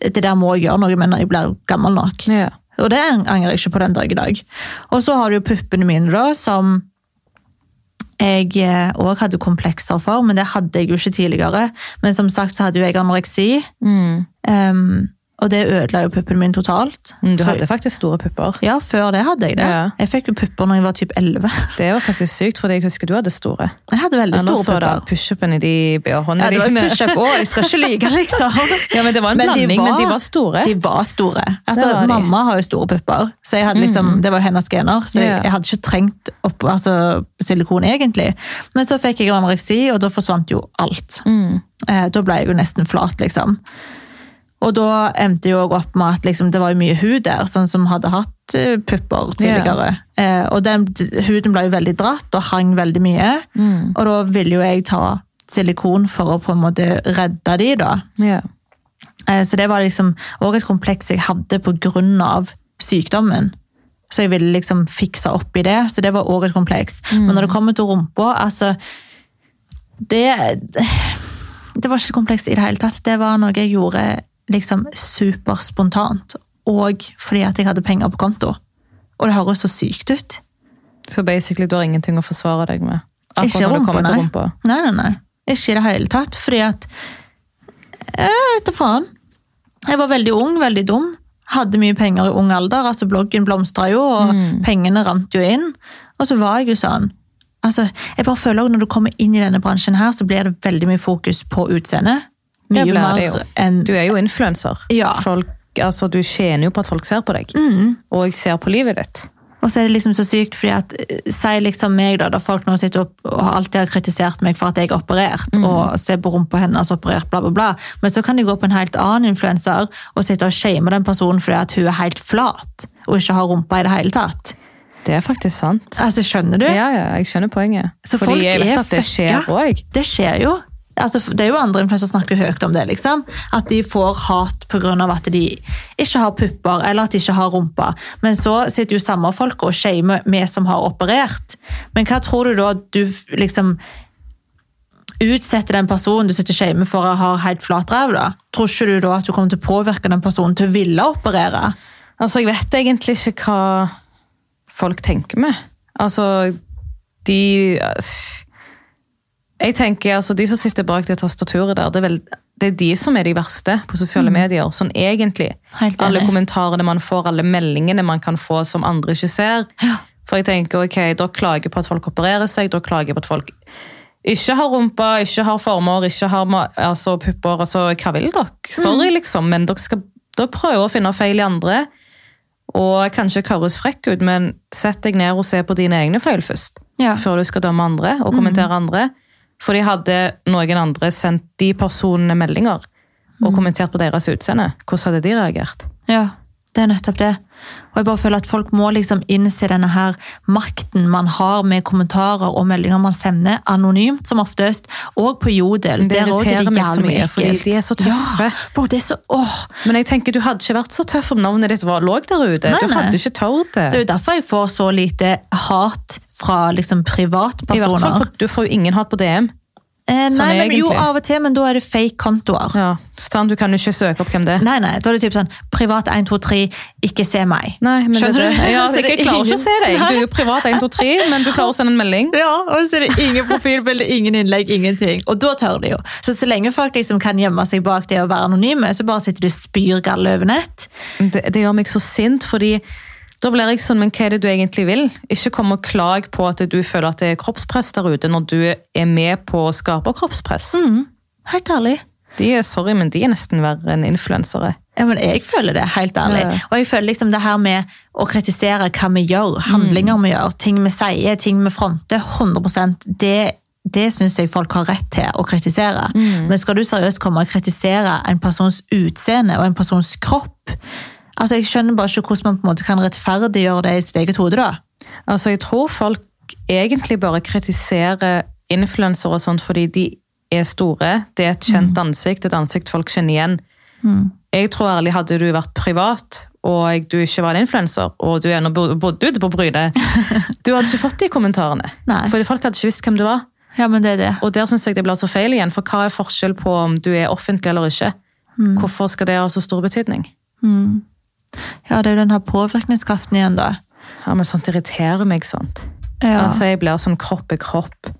det der må jeg gjøre noe med når jeg blir gammel nok. Ja. Og det angrer jeg ikke på den dag i dag. Og så har du jo puppene mine da, som jeg òg hadde komplekser for, men det hadde jeg jo ikke tidligere. Men som sagt så hadde jo jeg anoreksi, Mm. em, og det ødela jo puppene mine totalt. Mm, Du hadde faktisk store pupper. Ja, før det hadde jeg det. Ja. Jeg fikk jo pupper når jeg var typ 11. Det var faktisk sykt, for jeg husker du hadde store. Jeg hadde veldig Ellers store var det pupper. pushupen i de BH-ene Ja, det var pushup òg, jeg skal ikke lyve, liksom. Ja, men det var en Men blanding, men de var store. De var store. Altså, var. Mm. Mamma har jo store pupper, så jeg hadde liksom, det var jo hennes gener. Så jeg, jeg hadde ikke trengt opp, altså, silikon egentlig. Men så fikk jeg anoreksi, og da forsvant jo alt. Mm. Eh, da ble jeg jo nesten flat, liksom. Og da endte jo opp med at liksom, det var mye hud der, sånn som hadde hatt eh, pupper tidligere. Eh, og den, huden ble jo veldig dratt og hang veldig mye. Mm. Og da ville jo jeg ta silikon for å på en måte redde de da. Yeah. Eh, Så det var liksom òg et kompleks jeg hadde av sykdommen. Så jeg ville liksom fikse opp i det, så det var òg et kompleks. Men når det kommer til rumpa, altså det, det var ikke et kompleks i det hele tatt. Det var noe jeg gjorde liksom superspontant. Og fordi at jeg hadde penger på konto. Og det høres så sykt ut. Så basically du har ingenting å forsvare deg med? Ikke rumpa, nei. rumpa. Nei, nei, nei. Ikke i det hele tatt. Fordi at Jeg vet da faen. Jeg var veldig ung, veldig dum. Hadde mye penger i ung alder. altså Bloggen blomstra jo, og pengene rant jo inn. Og så var jeg jo sånn. Altså, jeg bare føler også Når du kommer inn i denne bransjen, her, så blir det veldig mye fokus på utseendet. Det Mye blir det jo. enn Du er jo influenser. Ja. Altså, du tjener jo på at folk ser på deg. Og ser på livet ditt. Og så er det liksom så sykt, fordi at eh, Si liksom meg, da, da folk nå sitter opp og alltid har kritisert meg for at jeg har operert, og ser på rumpa hennes operert, bla, bla, bla. Men så kan de gå på en helt annen influenser og sitte og shame den personen fordi at hun er helt flat og ikke har rumpa i det hele tatt. Det er faktisk sant. Altså, skjønner du? Ja, ja, jeg skjønner poenget. Så folk Fordi jeg vet at det skjer skjer ja. Det skjer jo. Altså, det er jo andre som snakker høyt om det. liksom. At de får hat pga. at de ikke har pupper eller at de ikke har rumpa. Men så sitter jo samme folk og shamer vi som har operert. Men hva tror du da at du liksom utsetter den personen du sitter og shamer for å ha helt flat ræv? Tror ikke du da at du kommer til å påvirke den personen til å ville operere? Altså, jeg vet egentlig ikke hva folk tenker med. Altså, de Jeg tenker, altså, De som sitter bak det tastaturet der, det er, vel, det er de som er de verste på sosiale medier. Sånn egentlig. Alle kommentarene man får, alle meldingene man kan få som andre ikke ser. For jeg tenker, ok, Da klager jeg på at folk opererer seg, da klager jeg på at folk ikke har rumpa, ikke har former, ikke har altså, pupper. altså, Hva vil dere? Sorry, liksom, men dere, skal, dere prøver å finne feil i andre. Og kanskje høres frekk ut, men sett deg ned og se på dine egne feil først. Ja. Før du skal dømme andre og kommentere andre. For de hadde noen andre sendt de personene meldinger og kommentert på deres utseende. Hvordan hadde de reagert? Ja, det er nettopp det. Og jeg bare føler at folk må liksom innse denne her makten man har med kommentarer og meldinger man sender anonymt, som oftest, og på Jodel. Det Der er irriterer meg så jævlig mye, fordi ekkelt. de er så tøffe. Ja, bro, det er så, åh. Men jeg tenker, du hadde ikke vært så tøff om navnet ditt var, lå der ute. Nei, du nei. hadde ikke tørt det. Det er jo derfor jeg får så lite hat fra liksom I hvert fall, privatpersoner. du får jo ingen hat på DM. Eh, sånn nei, men jo, av og til, men da er det fake kontoer. Ja, sånn, Du kan jo ikke søke opp hvem det er. Nei, nei, da er det typ sånn, privat 123, ikke se meg. Nei, men Skjønner det, du? det. Ja, Så jeg, det er klarer ikke å se deg. Du er jo privat 123, men du klarer å sende en melding. Ja, og så er det ingen profilbilde, ingen innlegg, ingenting. Og da tør de jo. Så så lenge folk liksom kan gjemme seg bak det å være anonyme, så bare sitter du og spyr galle over nett. Det, det gjør meg så sint, fordi da blir jeg sånn, men hva er det du egentlig vil? Ikke kom og klag på at du føler at det er kroppspress der ute, når du er med på å skape kroppspress. Helt ærlig. De er, sorry, men de er nesten verre enn influensere. Ja, men jeg føler det, helt ærlig. Ja. Og jeg føler liksom det her med å kritisere hva vi gjør, handlinger vi gjør, ting vi sier, ting vi fronter, 100 det, det syns jeg folk har rett til å kritisere. Men skal du seriøst komme og kritisere en persons utseende og en persons kropp? Altså, Jeg skjønner bare ikke hvordan man på en måte kan rettferdiggjøre det i sitt eget hode. da. Altså, jeg tror folk egentlig bare kritiserer influensere og sånt fordi de er store. Det er et kjent ansikt, et ansikt folk kjenner igjen. Jeg tror ærlig, hadde du vært privat, og du ikke var en influenser, og du ennå bo- bodde ute på Bryne, du hadde ikke fått de kommentarene. Nei. Fordi folk hadde ikke visst hvem du var. Ja, men det er det. Og der synes jeg det blir så feil igjen, for hva er forskjell på om du er offentlig eller ikke? Hvorfor skal det ha så stor betydning? Ja, det er jo den her påvirkningskraften igjen, da. Ja, men sånt irriterer meg sånt. Ja. Altså, jeg blir sånn kropp er kropp.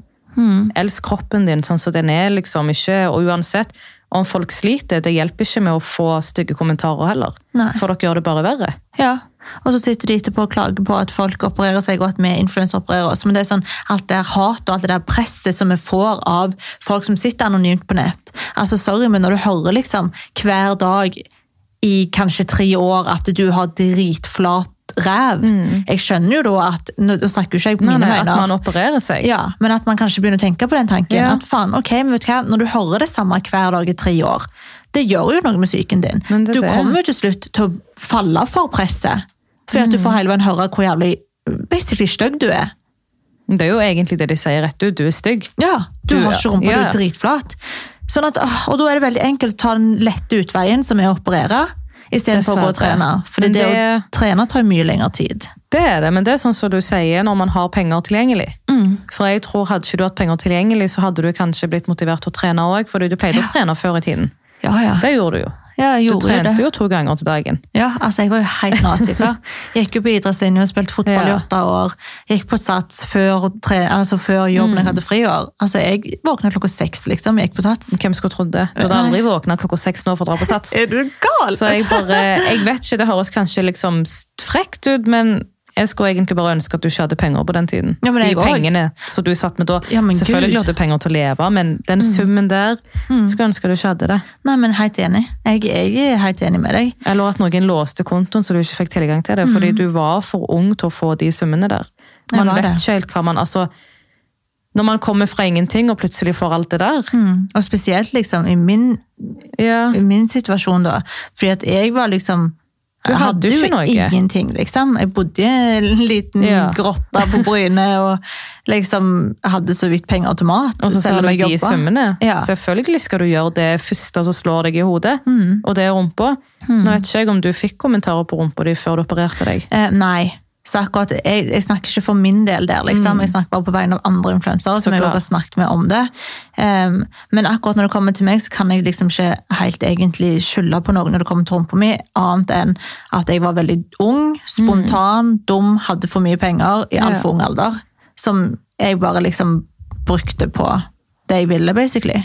Elsk kroppen din sånn som den er, liksom. Ikke, og uansett om folk sliter, det hjelper ikke med å få stygge kommentarer heller. Nei. For dere gjør det bare verre. Ja, og så sitter de etterpå og klager på at folk opererer seg, og at vi influenser opererer oss. Men det er sånn, alt det der hat og alt det der presset som vi får av folk som sitter anonymt på nett. Altså, sorry, men når du hører liksom hver dag i kanskje tre år at du har dritflat ræv, jeg skjønner jo da at, nå snakker jo ikke jeg på Mm. Mine nei, at man opererer seg. ja, men at man kanskje begynner å tenke på den tanken. Ja. At faen, ok, men vet du hva, Når du hører det samme hver dag i tre år, det gjør jo noe med psyken din. Du det. kommer jo til slutt til å falle for presset. Fordi at du Mm. får hele veien høre hvor jævlig basically stygg du er. Det er jo egentlig det de sier rett ut. Du er stygg. Ja, Du, Du- har ikke rumpa, ja. du er dritflat. Sånn at, og da er det veldig enkelt å ta den lette utveien, som er å operere, istedenfor å gå og trene. For det, det, å trene tar mye lengre tid. Det er det, men det er sånn som du sier når man har penger tilgjengelig. Mm. For jeg tror Hadde ikke du hatt penger tilgjengelig, så hadde du kanskje blitt motivert til å trene òg, fordi du pleide å trene før i tiden. Ja, ja. Det gjorde du jo. Ja jeg gjorde gjorde du trente det. jo to ganger til dagen. Ja, altså jeg var jo helt nazi før. Gikk jo på idrettslinja og spilte fotball i åtte år. Gikk på sats før, tre, altså før jobben Mm. jeg hadde friår. Altså jeg våkna klokka seks, liksom. Jeg gikk på sats. Hvem skulle trodd det? Du hadde aldri våkna klokka seks nå for å dra på sats. Er du gal? Så jeg bare, jeg vet ikke, det høres kanskje liksom frekt ut, men jeg skulle egentlig bare ønske at du ikke hadde penger på den tiden. Ja, De også. pengene som du satt med da, Ja, men selvfølgelig Gud. Mm. hadde du penger til å leve, men den summen der, skulle jeg ønske du ikke hadde det. Nei, men helt enig. Jeg, jeg er helt enig med deg. Eller at noen låste kontoen så du ikke fikk tilgang til det, fordi du var for ung til å få de summene der. Mm. Man vet det. ikke helt hva man, altså, når man kommer fra ingenting og plutselig får alt det der. Mm. Og spesielt liksom i min, Ja, i min situasjon, da. Fordi at jeg var liksom Du hadde jo ingenting, liksom. Jeg bodde i en liten Ja. grotte på Bryne og liksom hadde så vidt penger til mat. og så selv om du jeg de jobbet. summene. Ja. Selvfølgelig skal du gjøre det første som slår deg i hodet, Mm. og det er rumpa. Nå vet ikke jeg om du fikk kommentarer på rumpa di før du opererte deg. Eh, nei. Så akkurat, jeg, jeg snakker ikke for min del der, liksom. Jeg snakker bare på vegne av andre influensere som jeg har snakket med om det. Um, men akkurat når det kommer til meg, så kan jeg liksom ikke helt egentlig skylde på noen når det kommer til rumpa mi, annet enn at jeg var veldig ung, spontan, dum, hadde for mye penger i altfor ung alder. Som jeg bare liksom brukte på det jeg ville, basically.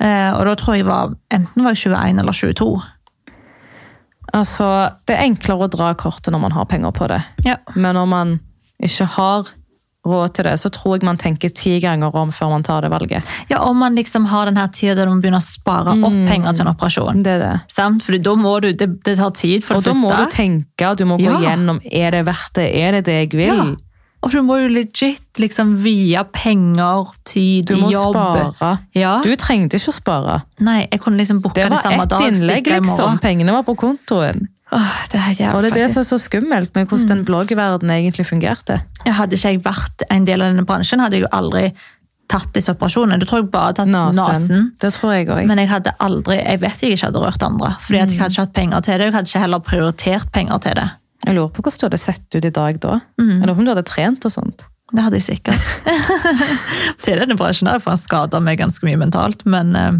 Eh, og da tror jeg var, enten var jeg 21 eller 22. Altså, det er enklere å dra kortet når man har penger på det. Ja. Men når man ikke har råd til det, så tror jeg man tenker ti ganger om før man tar det valget. Ja, om man liksom har den her tida der man begynner å spare opp penger til en operasjon. Det er det. Samt? Fordi da må du, det, det tar tid for Og det da må du tenke, du må gå Ja. gjennom, er det verdt det? Er det det jeg vil? Ja. Og du må jo legit liksom via penger, tid, jobb. Du må jobb. spare. Ja. Du trengte ikke å spare. Nei, jeg kunne liksom booke Det det, var samme ett dag. innlegg, liksom. Pengene var på kontoen. Åh, det er jævlig, Og det er det som er så skummelt med hvordan den bloggverdenen egentlig fungerte. Jeg Hadde ikke jeg vært en del av denne bransjen, hadde jeg jo aldri tatt disse operasjonene. Du tror jeg bare tatt Nasen. nasen. Det tror jeg òg. Men jeg hadde aldri, jeg vet jeg ikke hadde rørt andre. Fordi at jeg hadde ikke hatt penger til det. Jeg hadde ikke heller prioritert penger til det. Jeg lurer på hvordan du hadde sett ut i dag da. Mm. Jeg lurer på om du hadde trent og sånt. Det hadde jeg sikkert. til denne bransjen her, for han skader meg ganske mye mentalt. Men eh,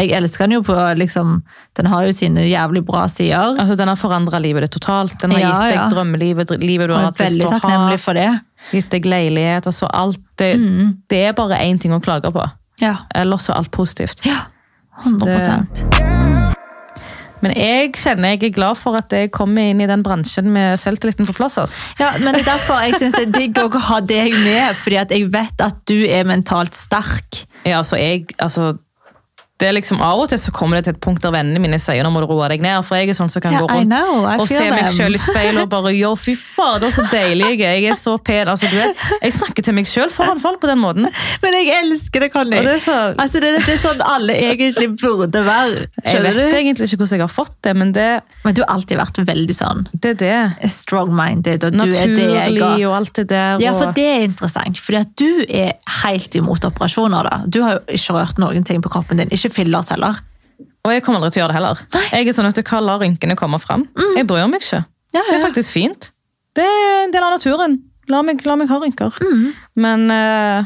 jeg elsker den jo på liksom Den har jo sine jævlig bra sider. Altså, Den har forandra livet ditt totalt. Den har Ja, gitt deg ja. drømmelivet, livet du har hatt lyst til å ha. for det. Gitt deg leilighet. altså alt. Det, Mm. det er bare én ting å klage på. Ja, Ellers er alt positivt. ja 100 Men jeg kjenner jeg er glad for at jeg kommer inn i den bransjen med selvtilliten på plass. ass. Ja, men det er derfor jeg syns det er digg å ha deg med, fordi at jeg vet at du er mentalt sterk. Ja, altså, jeg, altså, det er liksom Av og til så kommer det til et punkt der vennene mine sier nå må du roe deg ned. For jeg er sånn som kan yeah, gå I rundt know, I og se meg sjøl i speilet og bare Yo, fy fader, så deilig jeg er. Jeg er så pen. Altså, du vet, jeg snakker til meg selv foran folk på den måten. Men jeg elsker det, Conny. Og det så, Altså, det, det er sånn alle egentlig burde være. jeg vet du? egentlig ikke hvordan jeg har fått det, men det, Men du har alltid vært veldig sånn det er det. strong-minded, og du er det jeg Naturlig har. og alt det der. Ja, for det er interessant, fordi at du er helt imot operasjoner. da. Du har jo ikke rørt noen ting på kroppen din, ikke fillers heller. og jeg kommer aldri til å gjøre det heller. Jeg er sånn at jeg la rynkene komme fram. Jeg bryr meg ikke. Ja, Det er faktisk fint. Det er en del av naturen. La meg, la meg ha rynker. Mm. Men uh,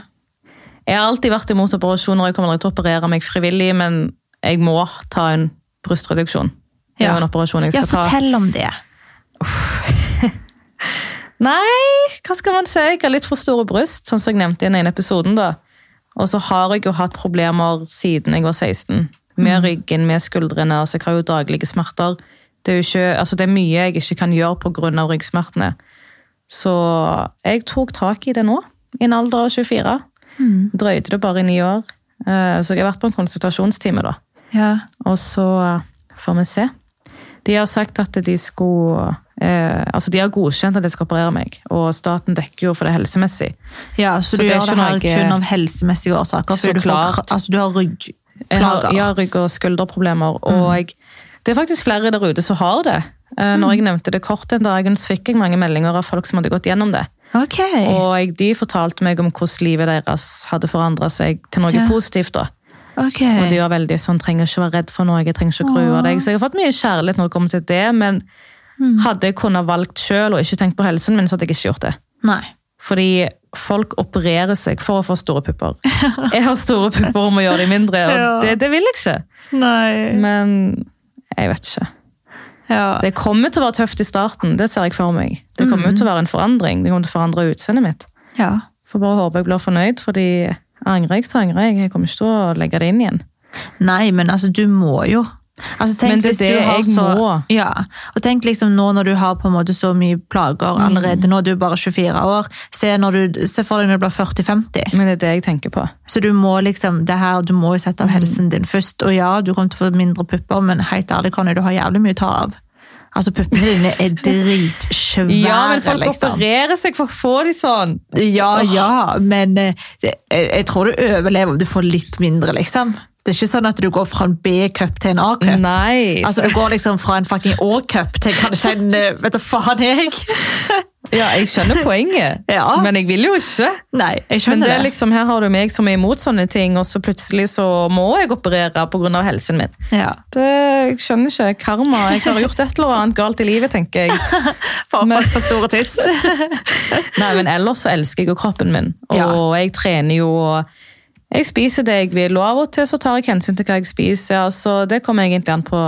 jeg har alltid vært imot operasjoner. Jeg kommer aldri til å operere meg frivillig, men jeg må ta en brystreduksjon. Det er Ja. en operasjon jeg Ja, skal ta. fortell om det. Nei, hva skal man si? Jeg har litt for store bryst, sånn som jeg nevnte i den ene episoden. da. Og så har jeg jo hatt problemer siden jeg var 16. Med ryggen, med skuldrene. altså Jeg har jo daglige smerter. Det er ikke, altså det er mye jeg ikke kan gjøre pga. ryggsmertene. Så jeg tok tak i det nå, i en alder av 24. Drøyde det bare i ni år. Eh, Så jeg har vært på en konsultasjonstime, da. Ja. Og så får vi se. De har sagt at de skulle eh, Altså, de har godkjent at de skal operere meg, og staten dekker jo for det helsemessig. ja, så, Så du det gjør det her noe- kun av helsemessige årsaker? Så så du, får, altså, du har Jeg ryggplager? ja, rygg- og skulderproblemer. Og det er faktisk flere der ute som har det. Eh, Når jeg nevnte det kort en dag, fikk jeg mange meldinger av folk som hadde gått gjennom det. Okay. Og jeg, de fortalte meg om hvordan livet deres hadde forandra seg til noe Ja. positivt. da. Okay. Og de var veldig sånn, trenger ikke være redd for noe, jeg trenger ikke grue deg. Så jeg har fått mye kjærlighet når det kommer til det, men hadde jeg kunnet valgt selv og ikke tenkt på helsen min, så hadde jeg ikke gjort det. Nei. Fordi folk opererer seg for å få store pupper. Jeg har store pupper om å gjøre de mindre, og Ja. det, det vil jeg ikke. Nei. Men jeg vet ikke. Ja. Det kommer til å være tøft i starten, det ser jeg for meg. Det kommer til å være en forandring. Det kommer til å forandre utseendet mitt. ja. Får bare håpe jeg blir fornøyd, fordi angrer jeg, så angrer jeg. Jeg kommer ikke til å legge det inn igjen. Nei, men altså, du må jo. Altså, tenk Men det er det jeg så, må. Ja, og tenk liksom nå når du har på en måte så mye plager Mm. allerede, nå er du bare 24 år, se, du, se for deg når du blir 40-50. Men det er det jeg tenker på. Så du må liksom, det her, du må jo sette av Mm. helsen din først. Og ja, du kommer til å få mindre pupper, men helt ærlig, Conny, du har jævlig mye å ta av. Altså, puppene dine er dritsvære, Ja, men folk liksom. opererer seg for å få de sånn. Ja, ja, men eh, jeg, jeg tror du overlever om du får litt mindre, liksom. Det er ikke sånn at du går fra en B-cup til en A-cup. Altså, Du går liksom fra en fucking A-cup til kanskje en eh, Vet du faen jeg? ja, jeg skjønner poenget, Ja. men jeg vil jo ikke. Nei, jeg skjønner det det. er liksom, her har du meg som er imot sånne ting, og så plutselig så må jeg operere pga. helsen min. Ja. Det, jeg skjønner ikke. Karma. Jeg har gjort et eller annet galt i livet, tenker jeg. For men, for store tids. Nei, men ellers så elsker jeg jo kroppen min, og Ja. jeg trener jo og Jeg spiser det jeg vil, og av og til så tar jeg hensyn til hva jeg spiser. altså Det kommer egentlig an på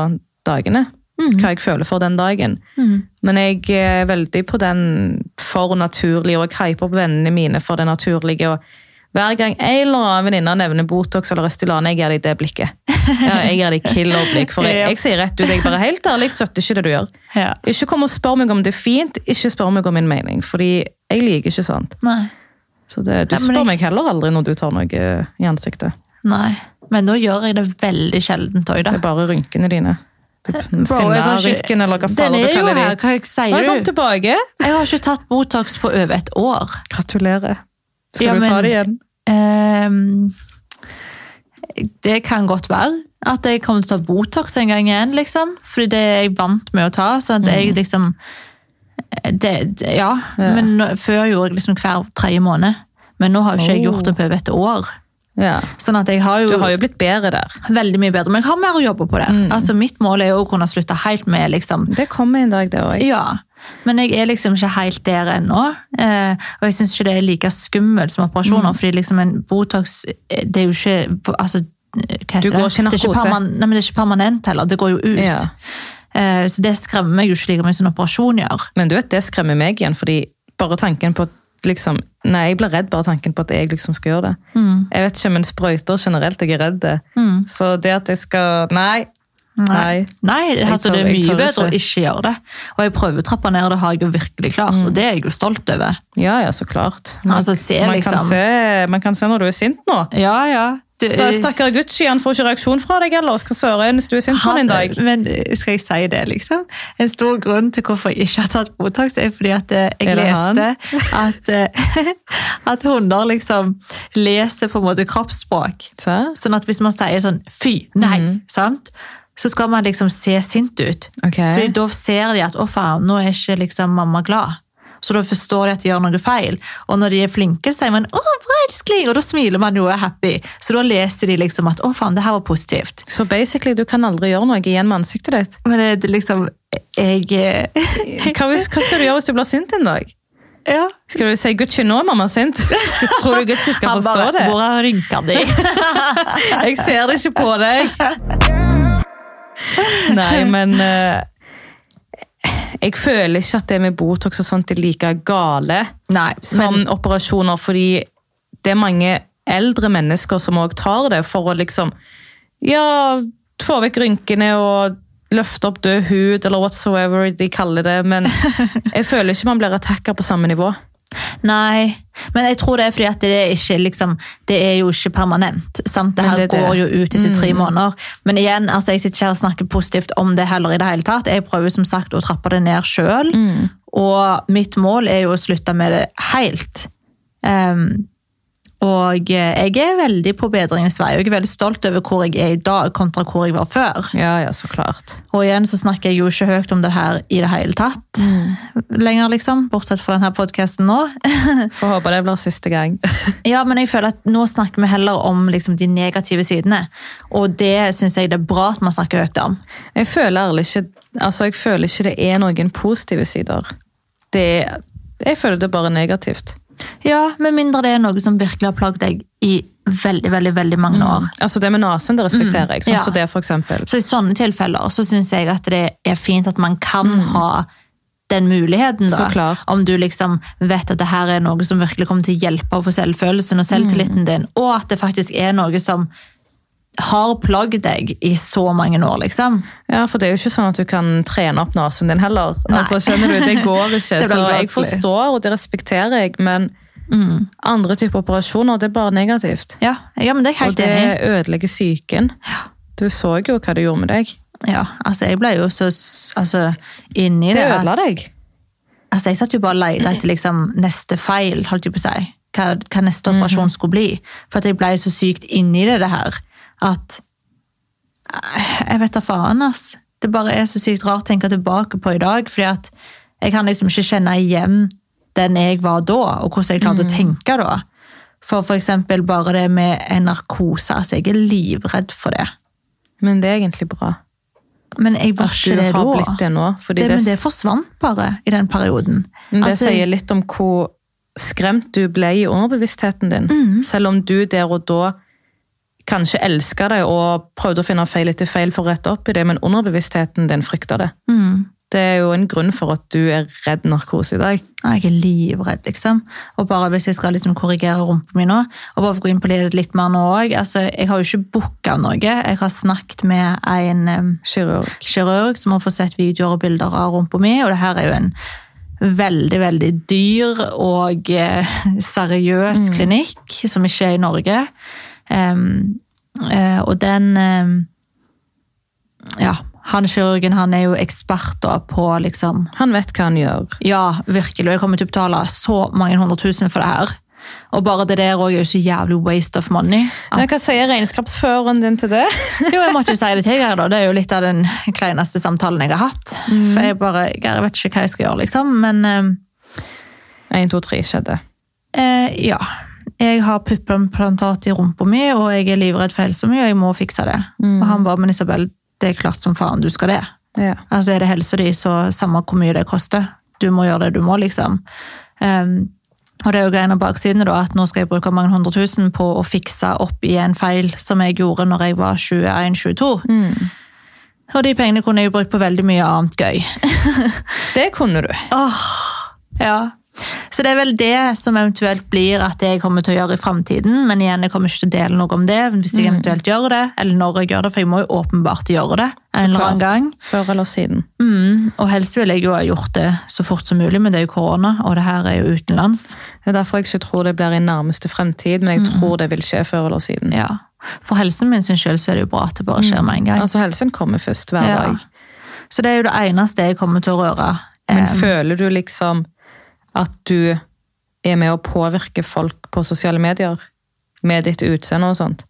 dagene. Hva jeg føler for den dagen. Men jeg er veldig på den for naturlig, og jeg hyper opp vennene mine for det naturlige. og hver gang en eller annen venninne nevner Botox eller Restylane, jeg gir dem det blikket. Ja, jeg gir dem killer-blikk, for jeg, jeg sier rett ut, jeg bare helt ærlig, jeg støtter ikke det du gjør. Ikke kom og spør meg om det er fint, ikke spør meg om min mening, fordi jeg liker ikke sånt. Nei. Så det, du spør meg heller aldri når du tar noe i ansiktet. Nei. Men nå gjør jeg det veldig sjeldent òg, da. Det er bare rynkene dine. Sinnarynken eller hva faen du er kaller her, de. hva sier er du? tilbake. Jeg har ikke tatt Botox på over et år. Gratulerer. Skal Ja, du ta det igjen? Ehm, det kan godt være at jeg kommer til å ta Botox en gang igjen, liksom. Fordi det er jeg vant med å ta. sånn at jeg liksom det, det, ja. Ja. men nå- før gjorde jeg liksom hver tredje måned. Men nå har jo ikke jeg Oh. gjort det på over et år. Ja. Sånn at jeg har jo, Du har jo blitt bedre der. veldig mye bedre. Men jeg har mer å jobbe på der. Mm. Altså, mitt mål er jo å kunne slutte helt med liksom Det kommer en dag, det òg. Ja, men jeg er liksom ikke helt der ennå. Eh, og jeg syns ikke det er like skummelt som operasjoner, Mm. fordi liksom en Botox eh, det er jo ikke altså, hva heter Du går det? Det er ikke, narkose. nei, men det er ikke permanent heller, det går jo ut. Ja. Eh, så det skremmer meg jo ikke like mye som en operasjon gjør. Men du vet, det skremmer meg igjen, fordi bare tanken på at liksom, Nei, jeg blir redd bare tanken på at jeg liksom skal gjøre det. Mm. Jeg vet ikke, men sprøyter generelt, jeg er redd det. Så det at jeg skal Nei. Nei. Nei, altså det er mye bedre å ikke. gjøre det. Og jeg prøver å trappe ned, og det har jeg jo virkelig klart, Mm. og det er jeg jo stolt over. Ja, ja, så klart. Altså, se man, kan liksom- se, man kan se når du er sint nå. Ja, ja. Stakkar Gucci, han får ikke reaksjon fra deg ellers. Hva søren er sint på en dag? Men skal jeg si det, liksom? En stor grunn til hvorfor jeg ikke har tatt Botox, er fordi at eh, jeg leste at, eh, at hunder liksom leser på en måte kroppsspråk. Så? Sånn at hvis man sier sånn fy, nei, sant? så skal man liksom se sint ut. Okay. Fordi da ser de at å faen, nå er ikke liksom mamma glad. Så da forstår de at de gjør noe feil. Og når de er flinke, sier man 'å, bra, elskling', og da smiler man jo og er happy. Så da leser de liksom at 'å faen, det her var positivt'. Så basically, du kan aldri gjøre noe igjen med ansiktet ditt. Men det, det liksom Jeg eh, Hva, hva skal du gjøre hvis du blir sint en dag? Ja. Skal du si 'Gucci, nå er mamma sint'? Tror du Gucci skal forstå bare det? 'Hvor er rynka di?' Jeg ser det ikke på deg. Nei, men eh, Jeg føler ikke at det med Botox og sånt er like gale Nei, som men operasjoner, fordi det er mange eldre mennesker som òg tar det for å liksom Ja, få vekk rynkene og løfte opp død hud, eller whatsoever de kaller det. Men jeg føler ikke man blir attacka på samme nivå. Nei, men jeg tror det er fordi at det er, ikke, liksom, det er jo ikke permanent. Sant? Det her det går det. jo ut etter tre måneder. Men igjen, altså, jeg sitter ikke her og snakker positivt om det heller i det hele tatt. Jeg prøver som sagt å trappe det ned sjøl. Og mitt mål er jo å slutte med det helt. Ehm, Og eh, jeg er veldig på bedringens vei, og jeg er veldig stolt over hvor jeg er i dag kontra hvor jeg var før. Ja, ja, så klart. Og igjen så snakker jeg jo ikke høyt om det her i det hele tatt lenger, liksom. Bortsett fra denne podkasten nå. Får håpe det blir siste gang. ja, men jeg føler at nå snakker vi heller om liksom, de negative sidene. Og det syns jeg det er bra at man snakker høyt om. Jeg føler ærlig ikke altså jeg føler ikke det er noen positive sider. Det, jeg føler det er bare negativt. Ja, med mindre det er noe som virkelig har plagd deg i veldig, veldig, veldig mange år. Altså Det med nesen det respekterer jeg. Sånn Ja. så det, for eksempel. Så i sånne tilfeller så syns jeg at det er fint at man kan ha den muligheten, da. Mm. Om du liksom vet at det her er noe som virkelig kommer til å hjelpe for selvfølelsen og Mm. selvtilliten din, og at det faktisk er noe som har plagd deg i så mange år, liksom. Ja, For det er jo ikke sånn at du kan trene opp nesen din heller. Altså, skjønner du, Det går ikke. Det så jeg forstår, og det respekterer jeg, men andre typer operasjoner det er bare negativt. Ja, ja men det er Og helt det enig i. ødelegger psyken. Du så jo hva det gjorde med deg. Ja, altså, jeg ble jo så altså, inni det. Det ødela deg. Altså, jeg satt jo bare og leide etter liksom, neste feil, holdt jeg på å si. Hva, hva neste operasjon skulle bli. For at jeg ble så sykt inni det, det her, at Jeg vet da faen, ass. Det bare er så sykt rart å tenke tilbake på i dag, fordi at jeg kan liksom ikke kjenne igjen den jeg var da, og hvordan jeg klarte å tenke da. For eksempel bare det med en narkose, altså jeg er livredd for det. Men det er egentlig bra. Men jeg var ikke det da. det nå. Det, men det forsvant bare i den perioden. men det Altså, sier litt om hvor skremt du ble i underbevisstheten din. Mm. Selv om du der og da kanskje elska det og prøvde å finne feil etter feil for å rette opp i det, men underbevisstheten din frykta det. mm. Det er jo en grunn for at du er redd narkose i dag. Jeg er livredd, liksom. Og bare hvis jeg skal liksom korrigere rumpa mi nå, og bare få gå inn på det litt mer nå òg altså, Jeg har jo ikke booka noe. Jeg har snakket med en um, Kirurg. kirurg som har fått sett videoer og bilder av rumpa mi, og det her er jo en veldig, veldig dyr og eh, seriøs klinikk som ikke er i Norge. Em, uh, og den um, Ja, han kirurgen han er jo ekspert da på liksom Han vet hva han gjør. ja, virkelig. og Jeg kommer til å betale så mange hundre tusen for det her. Og bare det der også er jo så jævlig waste of money. Ja. Hva sier regnskapsføreren din til det? Jo, jeg måtte jo si det til deg, da. Det er jo litt av den kleineste samtalen jeg har hatt. For jeg bare, jeg vet ikke hva jeg skal gjøre, liksom. Men um, 1, 2, 3 skjedde. eh, ja. Jeg har puppeimplantat i rumpa mi, og jeg er livredd for helsa mi, og jeg må fikse det. Og han bare, men Isabel, det er klart som faen du skal det. Ja. Altså er det helsa di, så samme hvor mye det koster. Du må gjøre det du må, liksom. Um, og det er jo greien av baksidene da, at nå skal jeg bruke mange hundre tusen på å fikse opp i en feil som jeg gjorde når jeg var 21-22. Og de pengene kunne jeg jo brukt på veldig mye annet gøy. Det kunne du. Åh, Ja. Så det er vel det som eventuelt blir at jeg kommer til å gjøre i fremtiden, men igjen, jeg kommer ikke til å dele noe om det hvis jeg eventuelt gjør det, eller når jeg gjør det, for jeg må jo åpenbart gjøre det en eller annen gang. Før eller siden. Mm, og helst vil jeg jo ha gjort det så fort som mulig, men det er jo korona, og det her er jo utenlands. Det er derfor jeg ikke tror det blir i nærmeste fremtid, men jeg tror det vil skje før eller siden. Ja. For helsen min sin skyld så er det jo bra at det bare skjer med en gang. Altså, helsen kommer først hver Ja. dag. Så det er jo det eneste jeg kommer til å røre. Men Eh, føler du liksom at du er med å påvirke folk på sosiale medier? Med ditt utseende og sånt?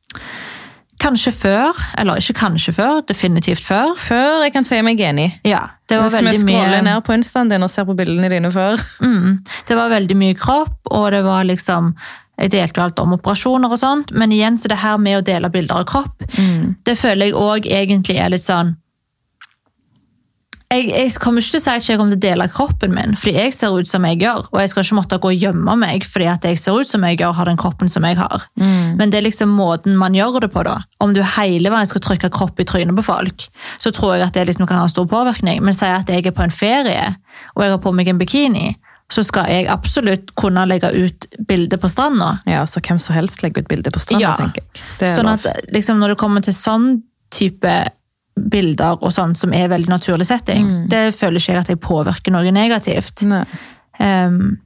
kanskje før, eller ikke kanskje før, definitivt før. Før jeg kan si meg enig. Ja, det var Hvis vi scroller mye... ned på instaen din og ser på bildene dine før. Mm, det var veldig mye kropp, og det var liksom Jeg delte jo alt om operasjoner og sånt, men igjen så det her med å dele bilder av kropp, det føler jeg òg egentlig er litt sånn jeg, jeg kommer ikke til å si at jeg kommer til å dele kroppen min, fordi jeg ser ut som jeg gjør, og jeg skal ikke måtte gå og gjemme meg fordi at jeg ser ut som jeg gjør, har den kroppen som jeg har. Men det er liksom måten man gjør det på da. Om du hele veien skal trykke kropp i trynet på folk, så tror jeg at det liksom kan ha stor påvirkning. Men si at jeg er på en ferie, og jeg har på meg en bikini, så skal jeg absolutt kunne legge ut bilde på stranda. Ja, så hvem som helst legger ut bilde på stranda, Ja. tenker jeg. Sånn at liksom, når det kommer til sånn type bilder og sånn som er veldig naturlig setting, Mm. det føler ikke jeg at jeg påvirker noe negativt. Ehm,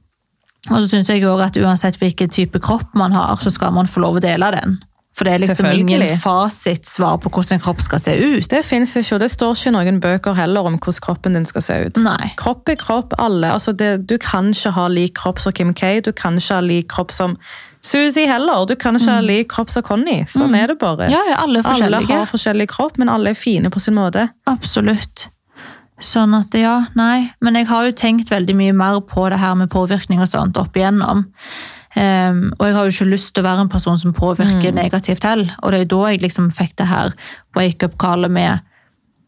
og så syns jeg òg at uansett hvilken type kropp man har, så skal man få lov å dele den. For det er liksom ingen fasitsvar på hvordan en kropp skal se ut. Det finnes ikke, og det står ikke i noen bøker heller om hvordan kroppen din skal se ut. Nei. Kropp er kropp, alle. Altså det, du kan ikke ha lik kropp som Kim K, du kan ikke ha lik kropp som Susi heller. Du kan ikke ha lik kropp som Conny. Sånn er det bare. Mm. Ja, ja, alle alle har forskjellig kropp, men alle er fine på sin måte. Absolutt. Sånn at ja, nei. Men jeg har jo tenkt veldig mye mer på det her med påvirkning og sånt opp igjennom. Um, og jeg har jo ikke lyst til å være en person som påvirker negativt heller. Og det er jo da jeg liksom fikk det her wake-up-kallet med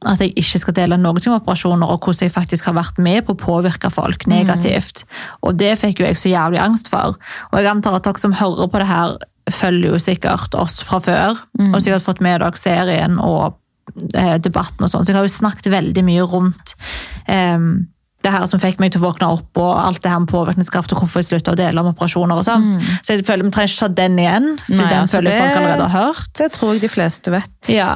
at jeg ikke skal dele noen ting om operasjoner, og hvordan jeg faktisk har vært med på å påvirke folk negativt. Og det fikk jo jeg så jævlig angst for. Og jeg antar at dere som hører på det her, følger jo sikkert oss fra før, og sikkert fått med dere serien og eh, debatten og sånn. Så jeg har jo snakket veldig mye rundt ehm, det her som fikk meg til å våkne opp, og alt det her med påvirkningskraft, og hvorfor jeg slutta å dele om operasjoner og sånn. Så jeg føler vi trenger ikke ta den igjen, for Nei, den altså, føler det- folk allerede har hørt. Det tror jeg de fleste vet. Ja.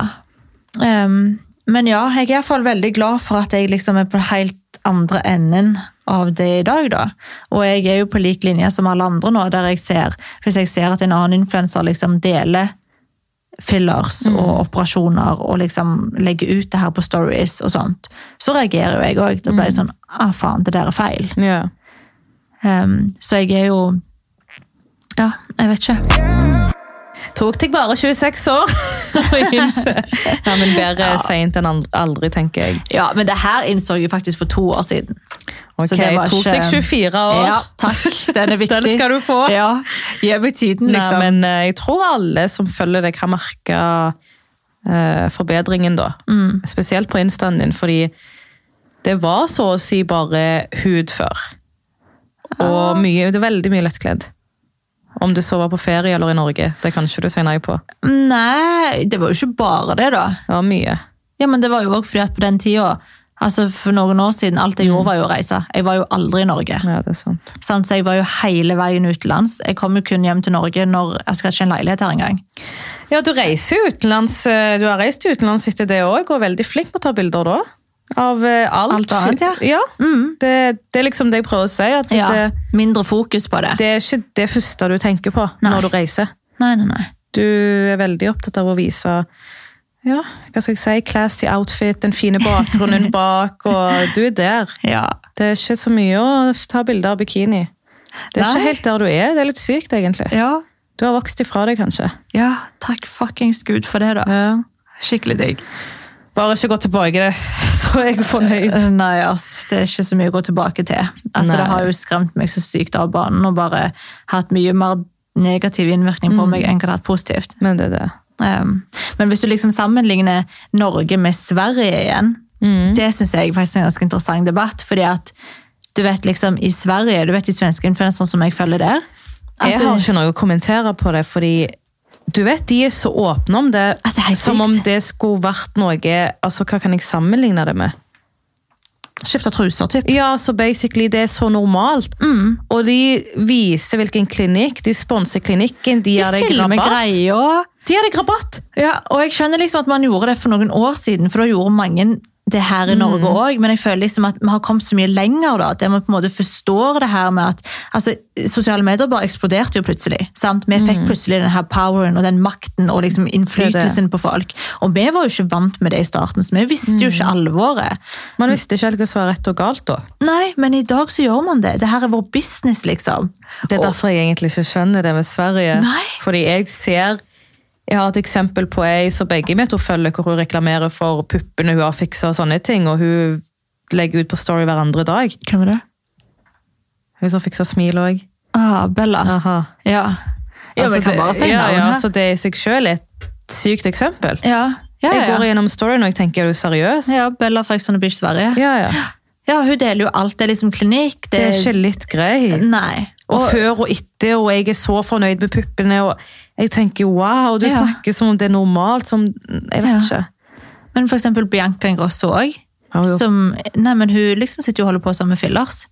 Ehm, men ja, jeg er i hvert fall veldig glad for at jeg liksom er på helt andre enden av det i dag, da. Og jeg er jo på lik linje som alle andre nå, der jeg ser Hvis jeg ser at en annen influenser liksom deler fillers og operasjoner og liksom legger ut det her på stories og sånt, så reagerer jo jeg òg. Da blir jeg sånn ah, faen, det der er feil. Ja. Um, så jeg er jo Ja, jeg vet ikke. Tok deg bare 26 år å innse. Ja, men bedre Ja. seint enn aldri, tenker jeg. Ja, Men det her innså jeg faktisk for to år siden. Ok, Så det Tok ikke- deg 24 år. Ja, takk. Den er viktig. Den skal du få. Ja, Gi meg tiden, Nei, liksom. men eh, jeg tror alle som følger deg, har merka forbedringen, da. Mm. Spesielt på instaen din, fordi det var så å si bare hud før. Og mye, det er veldig mye lettkledd. Om du så var på ferie eller i Norge, det kan ikke du si nei på. Nei, det var jo ikke bare det, da. Det var mye. Ja, men det var jo også fordi at på den tida Altså For noen år siden, alt jeg gjorde var jo å reise. Jeg var jo aldri i Norge. Ja, det er sant. Sant? Så jeg var jo hele veien utenlands. Jeg kom jo kun hjem til Norge når Jeg skal ikke en leilighet her engang. Ja, du reiser utenlands. eh, Du har reist utenlands etter det òg, og er veldig flink på å ta bilder da. Av eh, alt. Alt annet, ja. Mm. Det, det er liksom det jeg prøver å si. Ja, det, Mindre fokus på det. det er ikke det første du tenker på Nei. når du reiser. Nei, nei, nei. Du er veldig opptatt av å vise ja, hva skal jeg si, classy outfit, den fine bakgrunnen bak, og du er der. Ja. Det er ikke så mye å ta bilder av bikini. Det er Nei. ikke helt der du er. Det er litt sykt, egentlig. Ja. Du har vokst ifra det, kanskje. ja. Takk fuckings gud for det, da. Ja. Skikkelig digg. Bare ikke gå tilbake, så er jeg fornøyd. Nei, ass. Det er ikke så mye å gå tilbake til. Altså, Nei. Det har jo skremt meg så sykt av banen og bare hatt mye mer negativ innvirkning på meg enn hva det har hatt positivt. Men det er det. Um, men hvis du liksom sammenligner Norge med Sverige igjen, det syns jeg faktisk er en ganske interessant debatt. fordi at du vet liksom i Sverige, du vet de svenske influenserne som jeg følger der Jeg altså, har ikke noe å kommentere på det, fordi du vet, de er så åpne om det, Altså, som om det skulle vært noe altså Hva kan jeg sammenligne det med? Skifte truser, typ. Ja, så basically det er så normalt. Mm. Og de viser hvilken klinikk, de sponser klinikken, de De gir deg rabatt. De gir deg rabatt! Ja, og jeg skjønner liksom at man gjorde det for noen år siden, for da gjorde mange det her i Norge òg, men jeg føler liksom at vi har kommet så mye lenger. da, At vi på en måte forstår det her med at altså, Sosiale medier bare eksploderte jo plutselig. sant? Vi fikk plutselig den her poweren og den makten og liksom innflytelsen på folk. Og vi var jo ikke vant med det i starten, så vi visste jo ikke alvoret. Man visste ikke helt hva som var rett og galt da. Nei, men i dag så gjør man det. Det her er vår business, liksom. Det er derfor jeg egentlig ikke skjønner det med Sverige. Nei. Fordi jeg ser Jeg har et eksempel på ei som begge mitt to følger, hvor hun reklamerer for puppene hun har fiksa og sånne ting, og hun legger ut på Story hver andre dag. Hvem er det? Hun som fiksa smil òg. Ah, Bella. Aha. Ja. Ja, men kan bare si ja, navn ja, her. Så det i seg sjøl er et sykt eksempel. Ja, ja, Jeg ja. går gjennom storyen og jeg tenker, er du seriøs? ja Bella fra Ex on the Beach Sverige. ja. ja. Ja, hun deler jo alt. Det er liksom klinikk. Det er ikke litt greit. Nei. Og før og etter, og jeg er så fornøyd med puppene. og Jeg tenker wow, du Ja. snakker som om det er normalt. som, Jeg vet Ja. ikke. Men for eksempel Bianca Ingrosso òg. Som, nei, men hun liksom sitter jo og holder på sånn med fillers.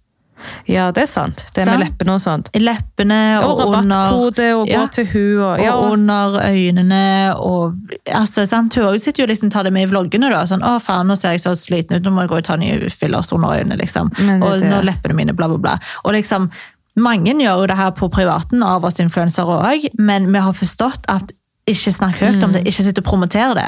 Ja, det er sant. Det med Sant. leppene og sånt. Leppene Og og, rabattkode og gå ja, til hun og, ja, og under øynene. Og, altså, sant? Hun sitter jo liksom tar det med i vloggene. da, sånn, 'Å, faen, nå ser jeg så sliten ut, nå må jeg gå og ta nye fillers under øynene.' liksom. Det Og det. når leppene mine, bla, bla, bla. Og liksom, Mange gjør jo det her på privaten av oss influensere òg, men vi har forstått at ikke snakk høyt om det, ikke sitt og promoter det.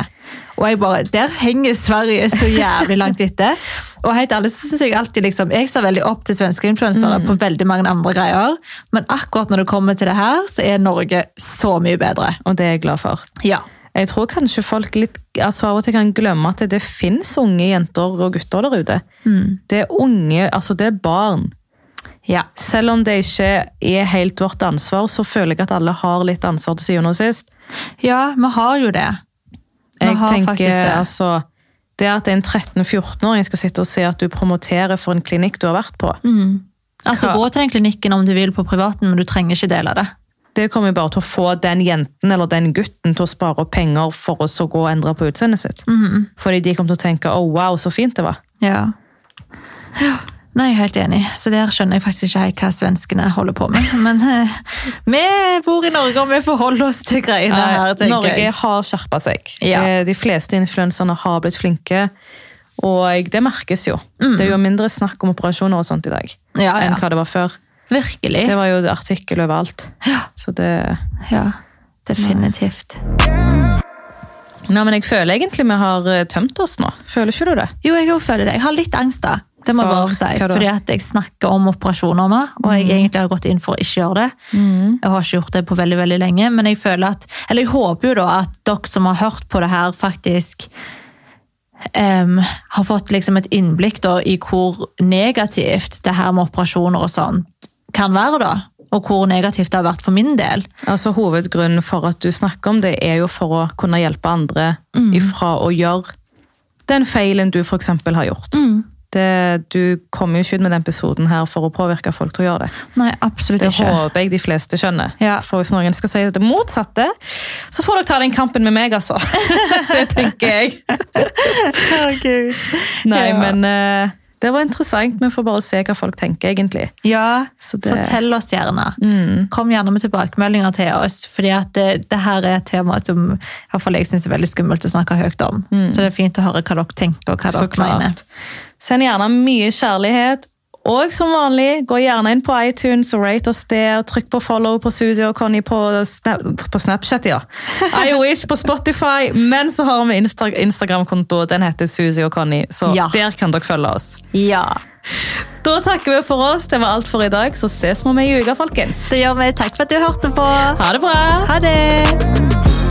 Og jeg bare, Der henger Sverige så jævlig langt etter. Og helt ærlig så synes Jeg alltid liksom, jeg ser veldig opp til svenske influensere på veldig mange andre greier, men akkurat når det kommer til det her, så er Norge så mye bedre. Og det er jeg glad for. Ja. Jeg tror kanskje folk litt, altså av og til kan glemme at det, det finnes unge jenter og gutter der ute. Det er unge, altså det er barn. Ja. Selv om det ikke er helt vårt ansvar, så føler jeg at alle har litt ansvar til syvende og sist. Ja, vi har jo det. Vi Jeg har tenker, faktisk det. altså, det at en 13-14-åring skal sitte og se at du promoterer for en klinikk du har vært på, Altså, Hva- Gå til den klinikken om du vil på privaten, men du trenger ikke dele det. det kommer jo bare til å få den jenten eller den gutten til å spare opp penger for å så gå og endre på utseendet sitt. Fordi de kommer til å tenke 'å, wow, så fint det var'. Ja. Ja. Nei, jeg er helt enig. Så der skjønner jeg faktisk ikke helt hva svenskene holder på med. Men eh, vi bor i Norge, og vi forholder oss til greiene her, tenker Norge jeg. har skjerpa seg. Ja. Eh, De fleste influenserne har blitt flinke, og det merkes jo. Det er jo mindre snakk om operasjoner og sånt i dag Ja, enn hva det var før. Virkelig. Det var jo artikkel overalt. Så det Ja, definitivt. Nei, men jeg føler egentlig vi har eh, tømt oss nå. Føler ikke du det? Jo, jeg òg føler det. Jeg har litt angst, da. Det må jeg bare si. Fordi at jeg snakker om operasjoner nå, og jeg egentlig har gått inn for å ikke gjøre det. Jeg har ikke gjort det på veldig veldig lenge, men jeg føler at, eller jeg håper jo da at dere som har hørt på det her, faktisk um, har fått liksom et innblikk da, i hvor negativt det her med operasjoner og sånt kan være. da. Og hvor negativt det har vært for min del. Altså Hovedgrunnen for at du snakker om det, er jo for å kunne hjelpe andre ifra å gjøre den feilen du f.eks. har gjort. Det, du kommer jo ikke ut med den episoden her for å påvirke folk til å gjøre det. Nei, absolutt Det ikke. håper jeg de fleste skjønner. Ja. For hvis noen skal si det motsatte, så får dere ta den kampen med meg, altså. det tenker jeg. Herregud. Nei, Ja. men uh, det var interessant. Vi får bare se hva folk tenker, egentlig. Ja, Så det- fortell oss gjerne. Mm. Kom gjerne med tilbakemeldinger til oss, fordi at det, det her er et tema som jeg synes er veldig skummelt å snakke høyt om. Så det er fint å høre hva dere tenker og hva Mm. Dere mener. Send gjerne mye kjærlighet. Og som vanlig, gå gjerne inn på iTunes og rate oss der. Trykk på follow på Suzy og Conny på, Snap, på Snapchat, ja. IOish på Spotify. Men så har vi Insta Instagram-konto. Den heter Suzy og Conny, så Ja. der kan dere følge oss. Ja, Da takker vi for oss. Det var alt for i dag. Så ses vi om ei uke, folkens. det gjør vi. Takk for at du hørte på. Ha det bra! Ha det!